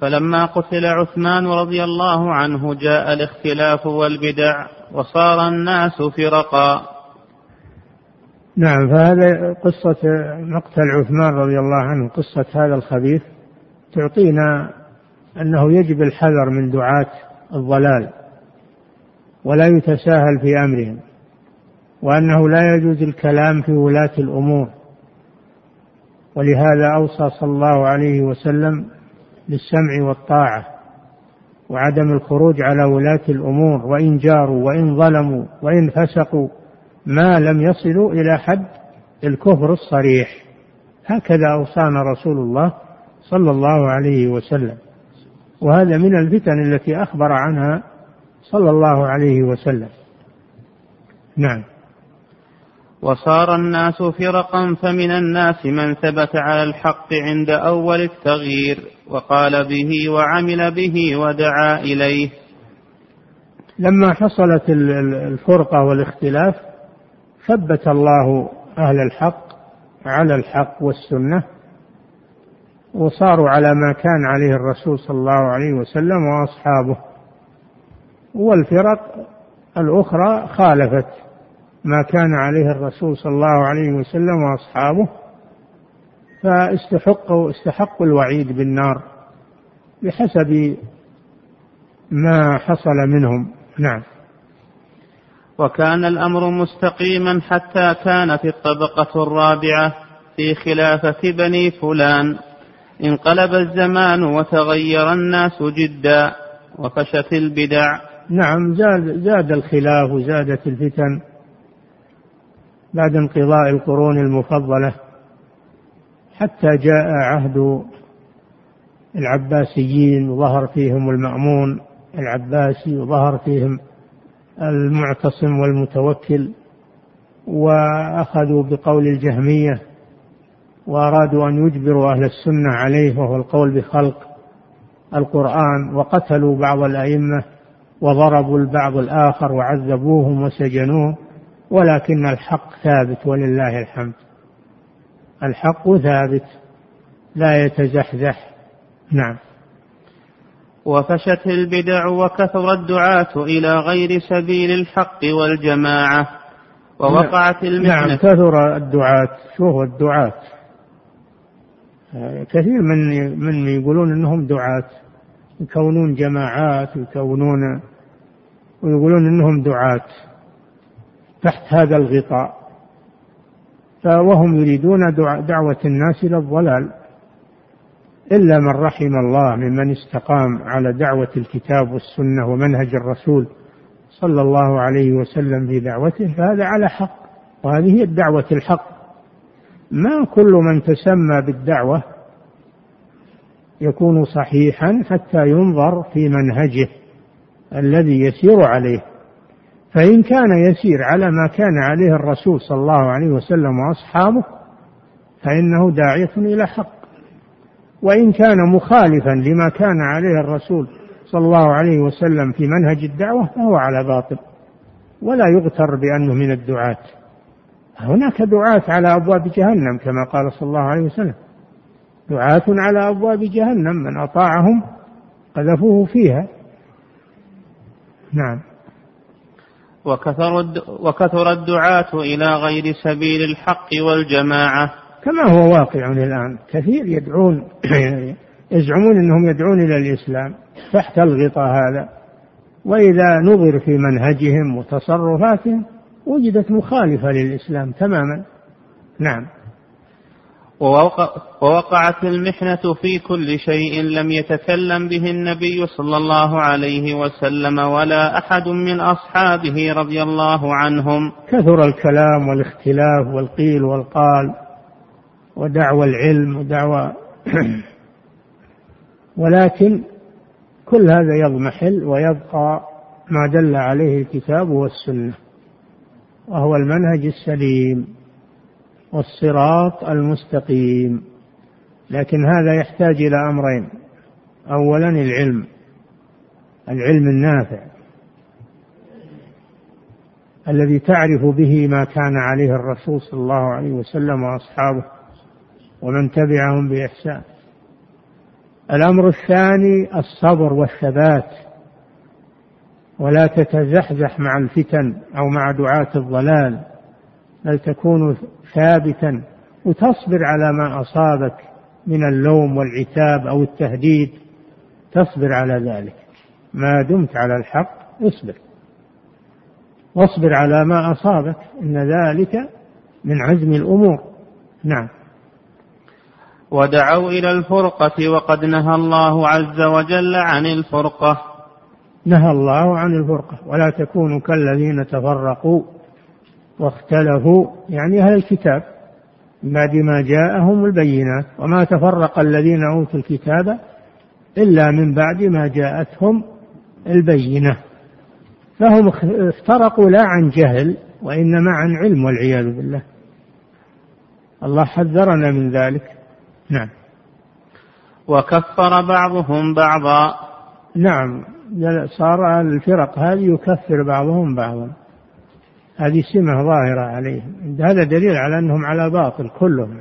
فلما قتل عثمان رضي الله عنه جاء الاختلاف والبدع وصار الناس فرقا
نعم فهذا قصة مقتل عثمان رضي الله عنه قصة هذا الخبيث تعطينا أنه يجب الحذر من دعاة الضلال ولا يتساهل في أمرهم وأنه لا يجوز الكلام في ولاة الأمور ولهذا أوصى صلى الله عليه وسلم بالسمع والطاعة وعدم الخروج على ولاة الأمور وإن جاروا وإن ظلموا وإن فسقوا ما لم يصلوا إلى حد الكفر الصريح هكذا أوصانا رسول الله صلى الله عليه وسلم وهذا من الفتن التي أخبر عنها صلى الله عليه وسلم نعم
وصار الناس فرقا فمن الناس من ثبت على الحق عند أول التغيير وقال به وعمل به ودعا إليه
لما حصلت الفرقة والاختلاف ثبت الله أهل الحق على الحق والسنة وصاروا على ما كان عليه الرسول صلى الله عليه وسلم وأصحابه والفرق الأخرى خالفت ما كان عليه الرسول صلى الله عليه وسلم وأصحابه فاستحقوا استحقوا الوعيد بالنار بحسب ما حصل منهم نعم
وكان الأمر مستقيما حتى كانت الطبقة الرابعة في خلافة بني فلان انقلب الزمان وتغير الناس جدا وفشت البدع
نعم زاد, زاد الخلاف وزادت الفتن بعد انقضاء القرون المفضلة حتى جاء عهد العباسيين وظهر فيهم المأمون العباسي وظهر فيهم المعتصم والمتوكل واخذوا بقول الجهميه وارادوا ان يجبروا اهل السنه عليه وهو القول بخلق القران وقتلوا بعض الائمه وضربوا البعض الاخر وعذبوهم وسجنوه ولكن الحق ثابت ولله الحمد الحق ثابت لا يتزحزح نعم
وفشت البدع وكثر الدعاة إلى غير سبيل الحق والجماعة ووقعت
المحنة نعم, نعم، كثر الدعاة شو هو الدعاة كثير من من يقولون انهم دعاة يكونون جماعات يكونون ويقولون انهم دعاة تحت هذا الغطاء فوهم يريدون دعوة الناس إلى الضلال إلا من رحم الله ممن استقام على دعوة الكتاب والسنة ومنهج الرسول صلى الله عليه وسلم في دعوته فهذا على حق وهذه هي الدعوة الحق ما كل من تسمى بالدعوة يكون صحيحا حتى ينظر في منهجه الذي يسير عليه فإن كان يسير على ما كان عليه الرسول صلى الله عليه وسلم وأصحابه فإنه داعية إلى حق وإن كان مخالفا لما كان عليه الرسول صلى الله عليه وسلم في منهج الدعوة فهو على باطل ولا يغتر بأنه من الدعاة هناك دعاة على أبواب جهنم كما قال صلى الله عليه وسلم دعاة على أبواب جهنم من أطاعهم قذفوه فيها نعم
وكثر الدعاة إلى غير سبيل الحق والجماعة
كما هو واقع الآن كثير يدعون [clears throat] يزعمون أنهم يدعون إلى الإسلام تحت الغطاء هذا وإذا نظر في منهجهم وتصرفاتهم وجدت مخالفة للإسلام تماما نعم
ووقعت المحنة في كل شيء لم يتكلم به النبي صلى الله عليه وسلم ولا أحد من أصحابه رضي الله عنهم
كثر الكلام والاختلاف والقيل والقال ودعوى العلم ودعوى [clears throat] ولكن كل هذا يضمحل ويبقى ما دل عليه الكتاب والسنه وهو المنهج السليم والصراط المستقيم لكن هذا يحتاج الى امرين اولا العلم العلم النافع الذي تعرف به ما كان عليه الرسول صلى الله عليه وسلم واصحابه ومن تبعهم بإحسان الأمر الثاني الصبر والثبات ولا تتزحزح مع الفتن أو مع دعاة الضلال بل تكون ثابتا وتصبر على ما أصابك من اللوم والعتاب أو التهديد تصبر على ذلك ما دمت على الحق اصبر واصبر على ما أصابك إن ذلك من عزم الأمور نعم
ودعوا إلى الفرقة وقد نهى الله عز وجل عن الفرقة
نهى الله عن الفرقة ولا تكونوا كالذين تفرقوا واختلفوا يعني أهل الكتاب بعد ما جاءهم البينات وما تفرق الذين أوتوا الكتاب إلا من بعد ما جاءتهم البينة فهم افترقوا لا عن جهل وإنما عن علم والعياذ بالله الله حذرنا من ذلك نعم
وكفر
بعضهم بعضا نعم صار الفرق هذه يكفر بعضهم بعضا هذه سمة ظاهرة عليهم هذا دليل على أنهم على باطل كلهم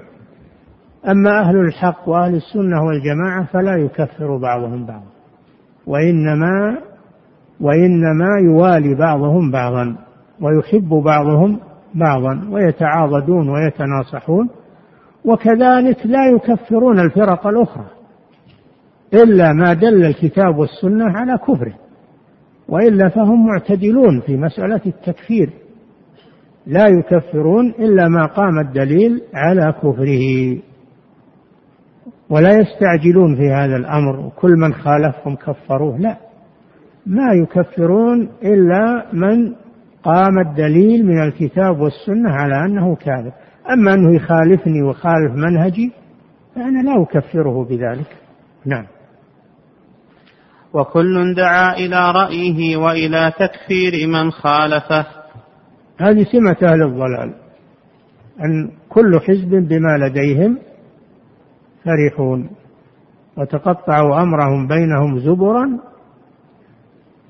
أما أهل الحق وأهل السنة والجماعة فلا يكفر بعضهم بعضا وإنما وإنما يوالي بعضهم بعضا ويحب بعضهم بعضا ويتعاضدون ويتناصحون وكذلك لا يكفرون الفرق الأخرى إلا ما دل الكتاب والسنة على كفره وإلا فهم معتدلون في مسألة التكفير لا يكفرون إلا ما قام الدليل على كفره ولا يستعجلون في هذا الأمر كل من خالفهم كفروه لا ما يكفرون إلا من قام الدليل من الكتاب والسنة على أنه كاذب أما أنه يخالفني ويخالف منهجي فأنا لا أكفره بذلك نعم
وكل دعا إلى رأيه وإلى تكفير من خالفه
هذه سمة أهل الضلال أن كل حزب بما لديهم فرحون وتقطعوا أمرهم بينهم زبرا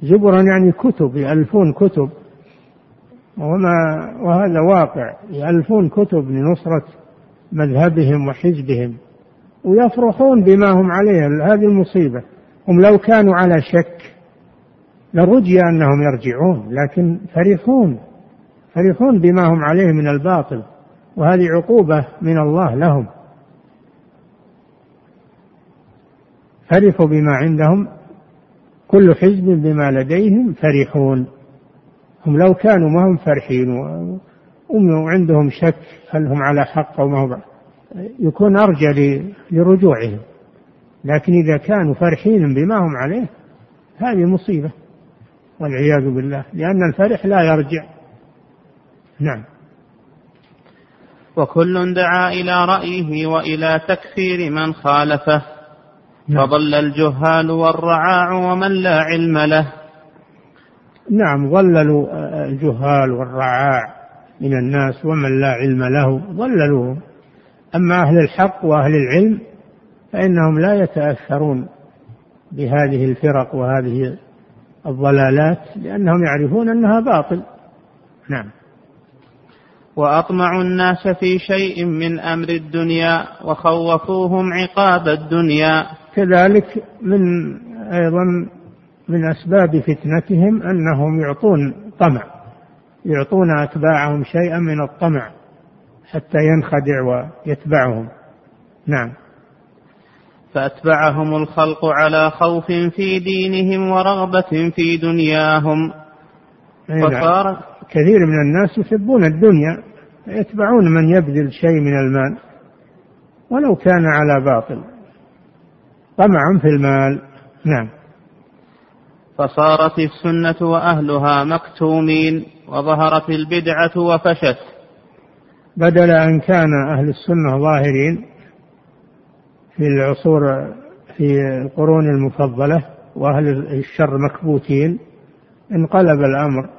زبرا يعني كتب يألفون كتب وما وهذا واقع يألفون كتب لنصرة مذهبهم وحزبهم ويفرحون بما هم عليه هذه المصيبة هم لو كانوا على شك لرجي أنهم يرجعون لكن فرحون فرحون بما هم عليه من الباطل وهذه عقوبة من الله لهم فرحوا بما عندهم كل حزب بما لديهم فرحون هم لو كانوا ما هم فرحين وعندهم شك هل هم على حق أو ما هم يكون أرجى لرجوعهم لكن إذا كانوا فرحين بما هم عليه هذه مصيبة والعياذ بالله لأن الفرح لا يرجع نعم
وكل دعا إلى رأيه وإلى تكفير من خالفه نعم. فضل الجهال والرعاع ومن لا علم له
نعم ضللوا آه، آه، الجهال والرعاع من الناس ومن لا علم له ضللوهم أما أهل الحق وأهل العلم فإنهم لا يتأثرون بهذه الفرق وهذه الضلالات لأنهم يعرفون أنها باطل نعم
وأطمع الناس في شيء من أمر الدنيا وخوفوهم عقاب الدنيا
كذلك من أيضا من أسباب فتنتهم أنهم يعطون طمع يعطون أتباعهم شيئا من الطمع حتى ينخدع ويتبعهم نعم
فأتبعهم الخلق على خوف في دينهم ورغبة في دنياهم
نعم. فصار كثير من الناس يحبون الدنيا يتبعون من يبذل شيء من المال ولو كان على باطل طمع في المال نعم
فصارت السنة وأهلها مكتومين وظهرت البدعة وفشت
بدل أن كان أهل السنة ظاهرين في العصور في القرون المفضلة وأهل الشر مكبوتين انقلب الأمر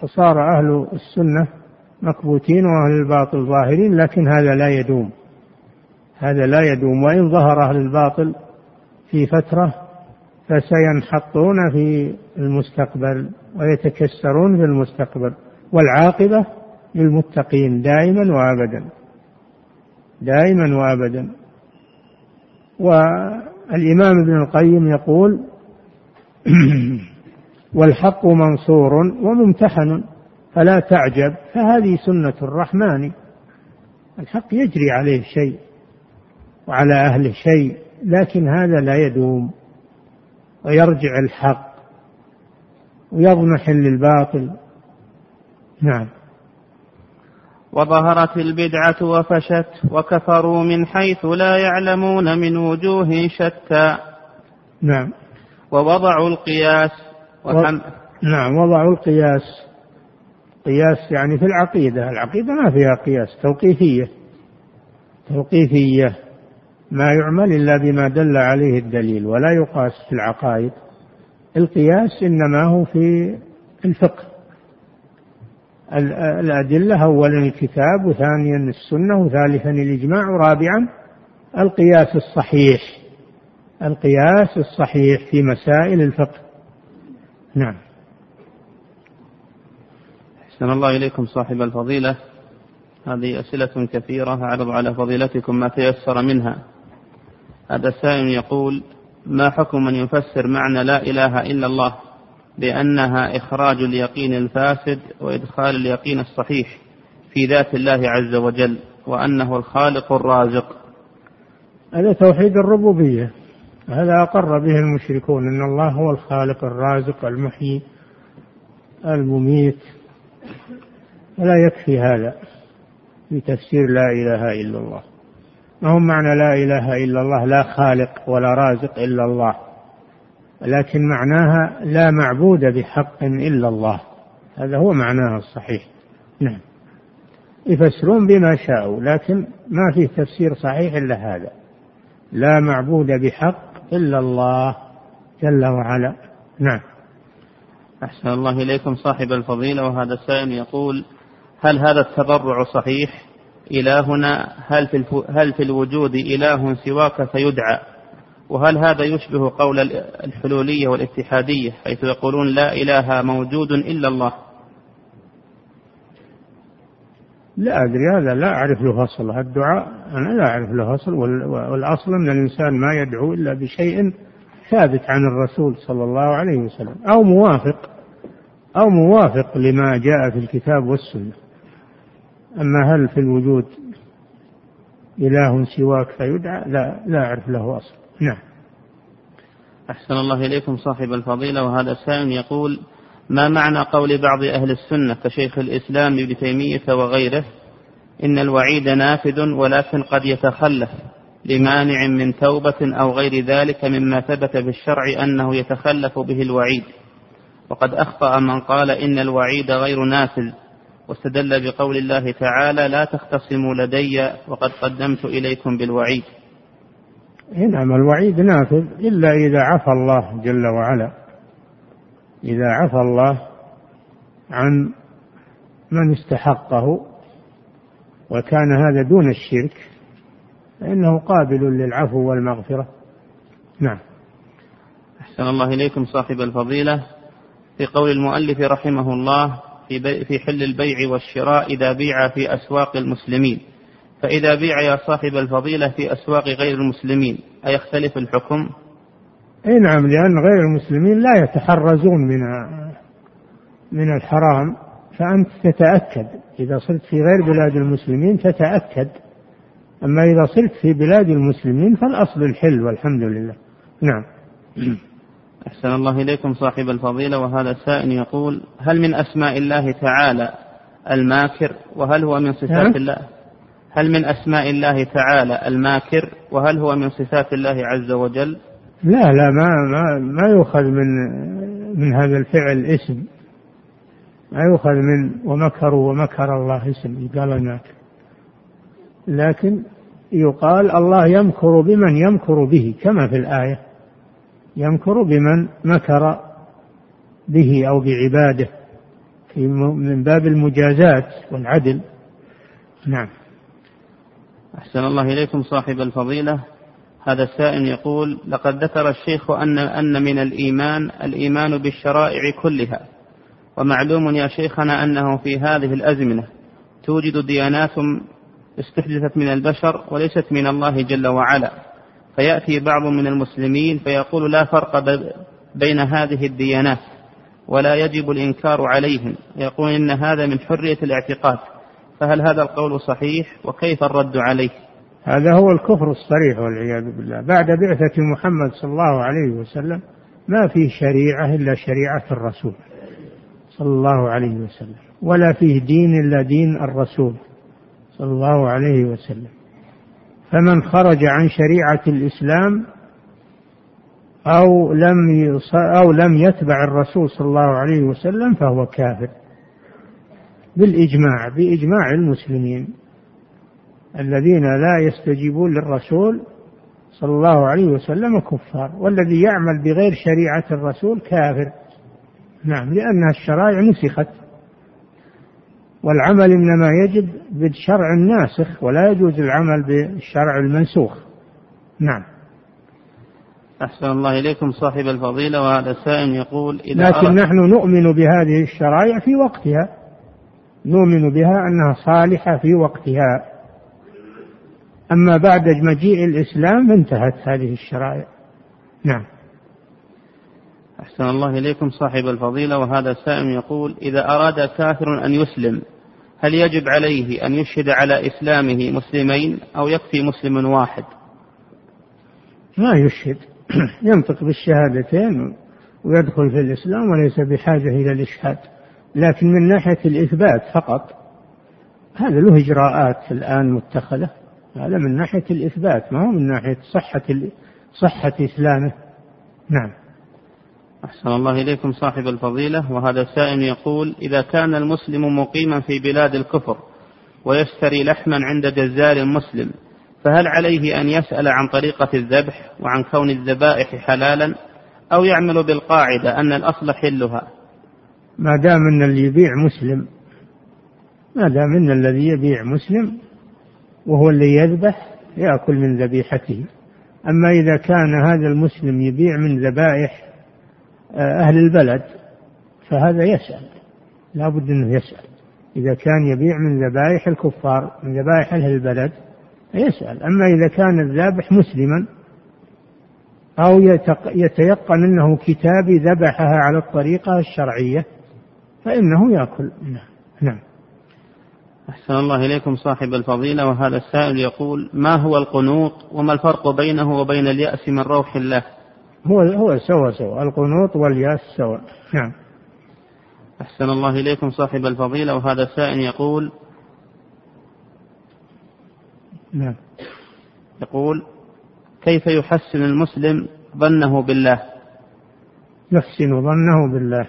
فصار أهل السنة مكبوتين وأهل الباطل ظاهرين لكن هذا لا يدوم هذا لا يدوم وإن ظهر أهل الباطل في فترة فسينحطون في المستقبل ويتكسرون في المستقبل والعاقبة للمتقين دائما وأبدا دائما وأبدا والإمام ابن القيم يقول [clears throat] والحق منصور وممتحن فلا تعجب فهذه سنة الرحمن الحق يجري عليه شيء وعلى أهله شيء لكن هذا لا يدوم ويرجع الحق ويضمحل للباطل نعم
وظهرت البدعة وفشت وكفروا من حيث لا يعلمون من وجوه شتى
نعم
ووضعوا القياس
و... نعم وضعوا القياس قياس يعني في العقيدة العقيدة ما فيها قياس توقيفية توقيفية ما يعمل إلا بما دل عليه الدليل ولا يقاس في العقائد القياس إنما هو في الفقه الأدلة أولا الكتاب وثانيا السنة وثالثا الإجماع ورابعا القياس الصحيح القياس الصحيح في مسائل الفقه نعم
أحسن الله إليكم صاحب الفضيلة هذه أسئلة كثيرة أعرض على فضيلتكم ما تيسر منها هذا السائل يقول ما حكم من يفسر معنى لا إله إلا الله بأنها إخراج اليقين الفاسد وإدخال اليقين الصحيح في ذات الله عز وجل وأنه الخالق الرازق
هذا توحيد الربوبية هذا أقر به المشركون أن الله هو الخالق الرازق المحيي المميت ولا يكفي هذا في تفسير لا إله إلا الله ما هو معنى لا إله إلا الله لا خالق ولا رازق إلا الله لكن معناها لا معبود بحق إلا الله هذا هو معناها الصحيح نعم يفسرون بما شاءوا لكن ما فيه تفسير صحيح إلا هذا لا معبود بحق إلا الله جل وعلا نعم
أحسن الله إليكم صاحب الفضيلة وهذا السائل يقول هل هذا التبرع صحيح إلهنا هل في, هل في الوجود إله سواك فيدعى وهل هذا يشبه قول الحلولية والاتحادية حيث يقولون لا إله موجود إلا الله
لا أدري هذا لا أعرف له أصل الدعاء أنا لا أعرف له أصل والأصل أن الإنسان ما يدعو إلا بشيء ثابت عن الرسول صلى الله عليه وسلم أو موافق أو موافق لما جاء في الكتاب والسنة أما هل في الوجود إله سواك فيدعى لا لا أعرف له أصل نعم
أحسن الله إليكم صاحب الفضيلة وهذا سائل يقول ما معنى قول بعض أهل السنة كشيخ الإسلام ابن تيمية وغيره إن الوعيد نافذ ولكن قد يتخلف لمانع من توبة أو غير ذلك مما ثبت في الشرع أنه يتخلف به الوعيد وقد أخطأ من قال إن الوعيد غير نافذ واستدل بقول الله تعالى لا تختصموا لدي وقد قدمت إليكم بالوعيد
نعم الوعيد نافذ إلا إذا عفى الله جل وعلا إذا عفى الله عن من استحقه وكان هذا دون الشرك فإنه قابل للعفو والمغفرة نعم
أحسن الله إليكم صاحب الفضيلة في قول المؤلف رحمه الله في, في حل البيع والشراء إذا بيع في أسواق المسلمين فإذا بيع يا صاحب الفضيلة في أسواق غير المسلمين أيختلف الحكم؟
أي نعم لأن غير المسلمين لا يتحرزون من من الحرام فأنت تتأكد إذا صرت في غير بلاد المسلمين تتأكد أما إذا صرت في بلاد المسلمين فالأصل الحل والحمد لله نعم [coughs]
أحسن الله إليكم صاحب الفضيلة وهذا السائل يقول هل من أسماء الله تعالى الماكر وهل هو من صفات نعم. الله هل من أسماء الله تعالى الماكر وهل هو من صفات الله عز وجل
لا لا ما ما ما يؤخذ من من هذا الفعل اسم ما يؤخذ من ومكروا ومكر الله اسم قال الماكر لكن يقال الله يمكر بمن يمكر به كما في الآية يمكر بمن مكر به أو بعباده في من باب المجازات والعدل نعم
أحسن الله إليكم صاحب الفضيلة هذا السائل يقول لقد ذكر الشيخ أن أن من الإيمان الإيمان بالشرائع كلها ومعلوم يا شيخنا أنه في هذه الأزمنة توجد ديانات استحدثت من البشر وليست من الله جل وعلا فيأتي بعض من المسلمين فيقول لا فرق بين هذه الديانات ولا يجب الإنكار عليهم يقول إن هذا من حرية الاعتقاد فهل هذا القول صحيح وكيف الرد عليه
هذا هو الكفر الصريح والعياذ بالله بعد بعثة محمد صلى الله عليه وسلم ما في شريعة إلا شريعة الرسول صلى الله عليه وسلم ولا فيه دين إلا دين الرسول صلى الله عليه وسلم فمن خرج عن شريعة الإسلام أو لم أو لم يتبع الرسول صلى الله عليه وسلم فهو كافر بالإجماع بإجماع المسلمين الذين لا يستجيبون للرسول صلى الله عليه وسلم كفار والذي يعمل بغير شريعة الرسول كافر نعم لأنها الشرائع نسخت والعمل إنما يجب بالشرع الناسخ ولا يجوز العمل بالشرع المنسوخ نعم
أحسن الله إليكم صاحب الفضيلة وهذا السائل يقول
إذا لكن نحن نؤمن بهذه الشرائع في وقتها نؤمن بها أنها صالحة في وقتها أما بعد مجيء الإسلام انتهت هذه الشرائع نعم
أحسن الله إليكم صاحب الفضيلة وهذا السائل يقول إذا أراد كافر أن يسلم هل يجب عليه أن يشهد على إسلامه مسلمين أو يكفي مسلم واحد
ما يشهد [clears throat] ينطق بالشهادتين ويدخل في الإسلام وليس بحاجة إلى الإشهاد لكن من ناحية الإثبات فقط هذا له إجراءات الآن متخذة هذا من ناحية الإثبات ما هو من ناحية صحة صحة إسلامه نعم
أحسن الله إليكم صاحب الفضيلة وهذا السائل يقول إذا كان المسلم مقيما في بلاد الكفر ويشتري لحما عند جزار مسلم فهل عليه أن يسأل عن طريقة الذبح وعن كون الذبائح حلالا أو يعمل بالقاعدة أن الأصل حلها
ما دام أن اللي يبيع مسلم ما دام أن الذي يبيع مسلم وهو اللي يذبح يأكل من ذبيحته أما إذا كان هذا المسلم يبيع من ذبائح أهل البلد فهذا يسأل لا بد أنه يسأل إذا كان يبيع من ذبائح الكفار من ذبائح أهل البلد يسأل أما إذا كان الذابح مسلما أو يتيقن أنه كتابي ذبحها على الطريقة الشرعية فإنه يأكل نعم. نعم
أحسن الله إليكم صاحب الفضيلة وهذا السائل يقول ما هو القنوط وما الفرق بينه وبين اليأس من روح الله
هو هو سوا سوا القنوط والياس سوا نعم
أحسن الله إليكم صاحب الفضيلة وهذا السائل يقول
نعم
يقول كيف يحسن المسلم ظنه بالله
يحسن ظنه بالله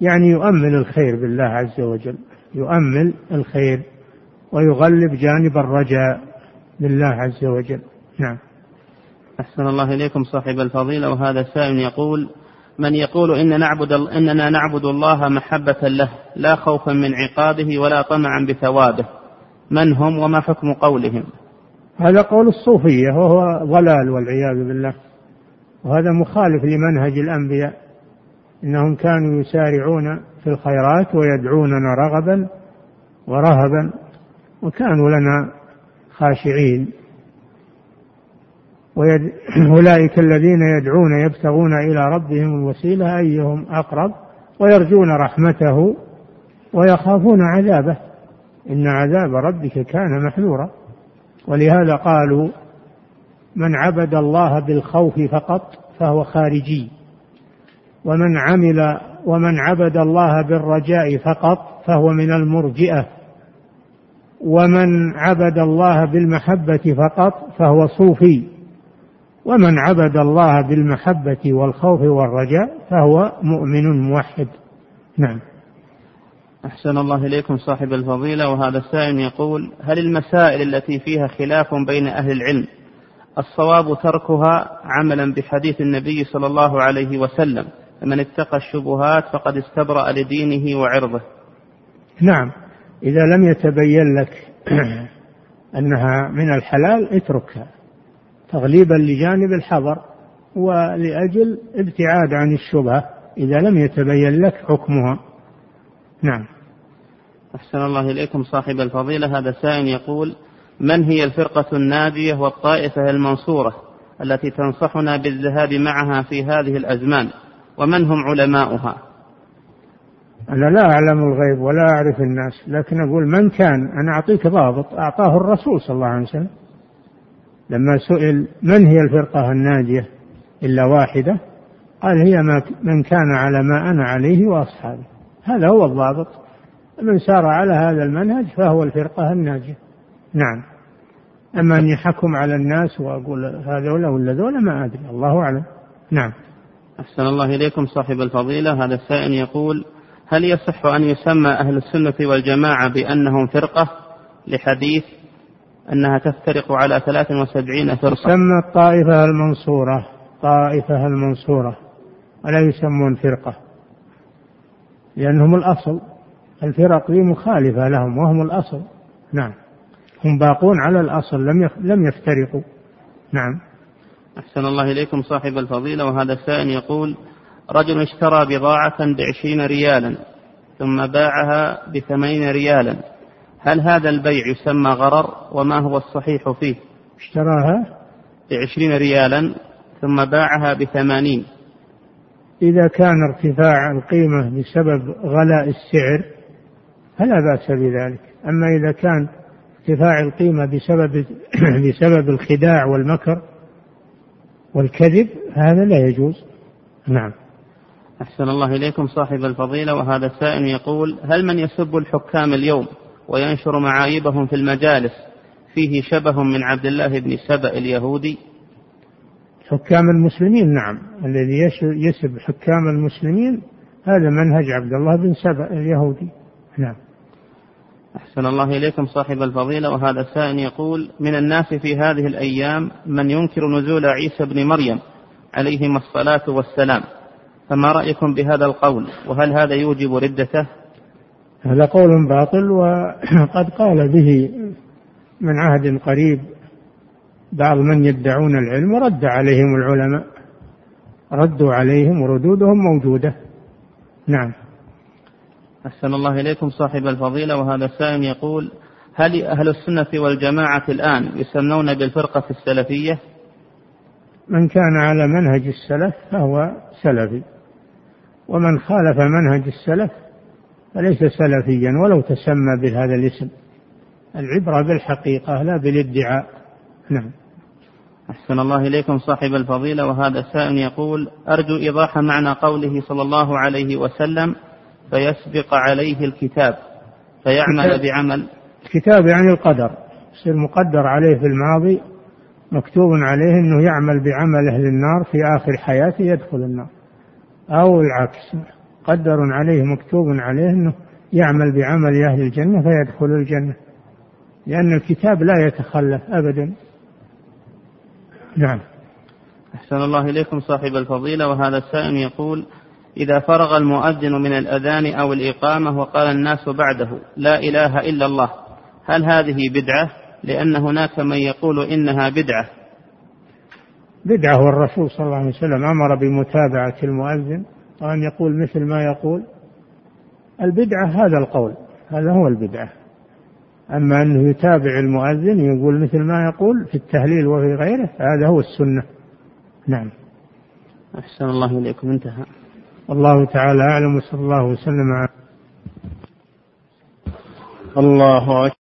يعني يؤمل الخير بالله عز وجل يؤمل الخير ويغلب جانب الرجاء بالله عز وجل نعم
أحسن الله إليكم صاحب الفضيلة وهذا السائل يقول من يقول إن نعبد إننا نعبد الله محبة له لا خوفا من عقابه ولا طمعا بثوابه من هم وما حكم قولهم
هذا قول الصوفية وهو ضلال والعياذ بالله وهذا مخالف لمنهج الأنبياء إنهم كانوا يسارعون في الخيرات ويدعوننا رغبا ورهبا وكانوا لنا خاشعين ويد... [clears throat] أولئك الذين يدعون يبتغون إلى ربهم الوسيلة أيهم أقرب ويرجون رحمته ويخافون عذابه إن عذاب ربك كان محذورا ولهذا قالوا من عبد الله بالخوف فقط فهو خارجي ومن عمل ومن عبد الله بالرجاء فقط فهو من المرجئه ومن عبد الله بالمحبه فقط فهو صوفي ومن عبد الله بالمحبة والخوف والرجاء فهو مؤمن موحد نعم
أحسن الله إليكم صاحب الفضيلة وهذا السائل يقول هل المسائل التي فيها خلاف بين أهل العلم الصواب تركها عملا بحديث النبي صلى الله عليه وسلم من اتقى الشبهات فقد استبرأ لدينه وعرضه
نعم إذا لم يتبين لك [clears throat] أنها من الحلال اتركها تغليبا لجانب الحظر ولأجل ابتعاد عن الشبهة إذا لم يتبين لك حكمها نعم
أحسن الله إليكم صاحب الفضيلة هذا سائل يقول من هي الفرقة النادية والطائفة المنصورة التي تنصحنا بالذهاب معها في هذه الأزمان ومن هم علماؤها
أنا لا أعلم الغيب ولا أعرف الناس لكن أقول من كان أنا أعطيك ضابط أعطاه الرسول صلى الله عليه وسلم لما سئل من هي الفرقة الناجية إلا واحدة قال هي ما من كان على ما أنا عليه وأصحابي هذا هو الضابط من سار على هذا المنهج فهو الفرقة الناجية نعم أما أني حكم على الناس وأقول هذولا ولا ذولا ما أدري الله أعلم نعم
أحسن الله إليكم صاحب الفضيلة هذا السائل يقول هل يصح أن يسمى أهل السنة والجماعة بأنهم فرقة لحديث أنها تفترق على 73 فرقة
تسمى الطائفة المنصورة طائفة المنصورة ولا يسمون فرقة لأنهم الأصل الفرق دي مخالفة لهم وهم الأصل نعم هم باقون على الأصل لم لم يفترقوا نعم
أحسن الله إليكم صاحب الفضيلة وهذا السائل يقول رجل اشترى بضاعة بعشرين ريالا ثم باعها بثمانين ريالا هل هذا البيع يسمى غرر وما هو الصحيح فيه
اشتراها
بعشرين ريالا ثم باعها بثمانين
إذا كان ارتفاع القيمة بسبب غلاء السعر فلا بأس بذلك أما إذا كان ارتفاع القيمة بسبب [coughs] بسبب الخداع والمكر والكذب هذا لا يجوز نعم
أحسن الله إليكم صاحب الفضيلة وهذا السائل يقول هل من يسب الحكام اليوم وينشر معايبهم في المجالس فيه شبه من عبد الله بن سبأ اليهودي
حكام المسلمين نعم الذي يسب حكام المسلمين هذا منهج عبد الله بن سبأ اليهودي نعم
أحسن الله إليكم صاحب الفضيلة وهذا سائل يقول من الناس في هذه الأيام من ينكر نزول عيسى بن مريم عليهما الصلاة والسلام فما رأيكم بهذا القول وهل هذا يوجب ردته
هذا قول باطل وقد قال به من عهد قريب بعض من يدعون العلم ورد عليهم العلماء ردوا عليهم وردودهم موجودة نعم
أحسن الله إليكم صاحب الفضيلة وهذا السائل يقول هل أهل السنة والجماعة الآن يسمون بالفرقة السلفية
من كان على منهج السلف فهو سلفي ومن خالف منهج السلف فليس سلفيا ولو تسمى بهذا الاسم العبرة بالحقيقة لا بالادعاء نعم
أحسن الله إليكم صاحب الفضيلة وهذا السائل يقول أرجو إيضاح معنى قوله صلى الله عليه وسلم فيسبق عليه الكتاب فيعمل بعمل
الكتاب يعني القدر يصير مقدر عليه في الماضي مكتوب عليه أنه يعمل بعمل أهل النار في آخر حياته يدخل النار أو العكس مقدر عليه مكتوب عليه أنه يعمل بعمل أهل الجنة فيدخل الجنة لأن الكتاب لا يتخلف أبدا
نعم أحسن الله إليكم صاحب الفضيلة وهذا السائل يقول إذا فرغ المؤذن من الأذان أو الإقامة وقال الناس بعده لا إله إلا الله هل هذه بدعة لأن هناك من يقول إنها بدعة
بدعة والرسول صلى الله عليه وسلم أمر بمتابعة المؤذن وأن يقول مثل ما يقول البدعة هذا القول هذا هو البدعة أما أنه يتابع المؤذن يقول مثل ما يقول في التهليل وفي غيره هذا هو السنة نعم
أحسن الله إليكم انتهى
الله تعالى أعلم وصلى الله وسلم على الله أكبر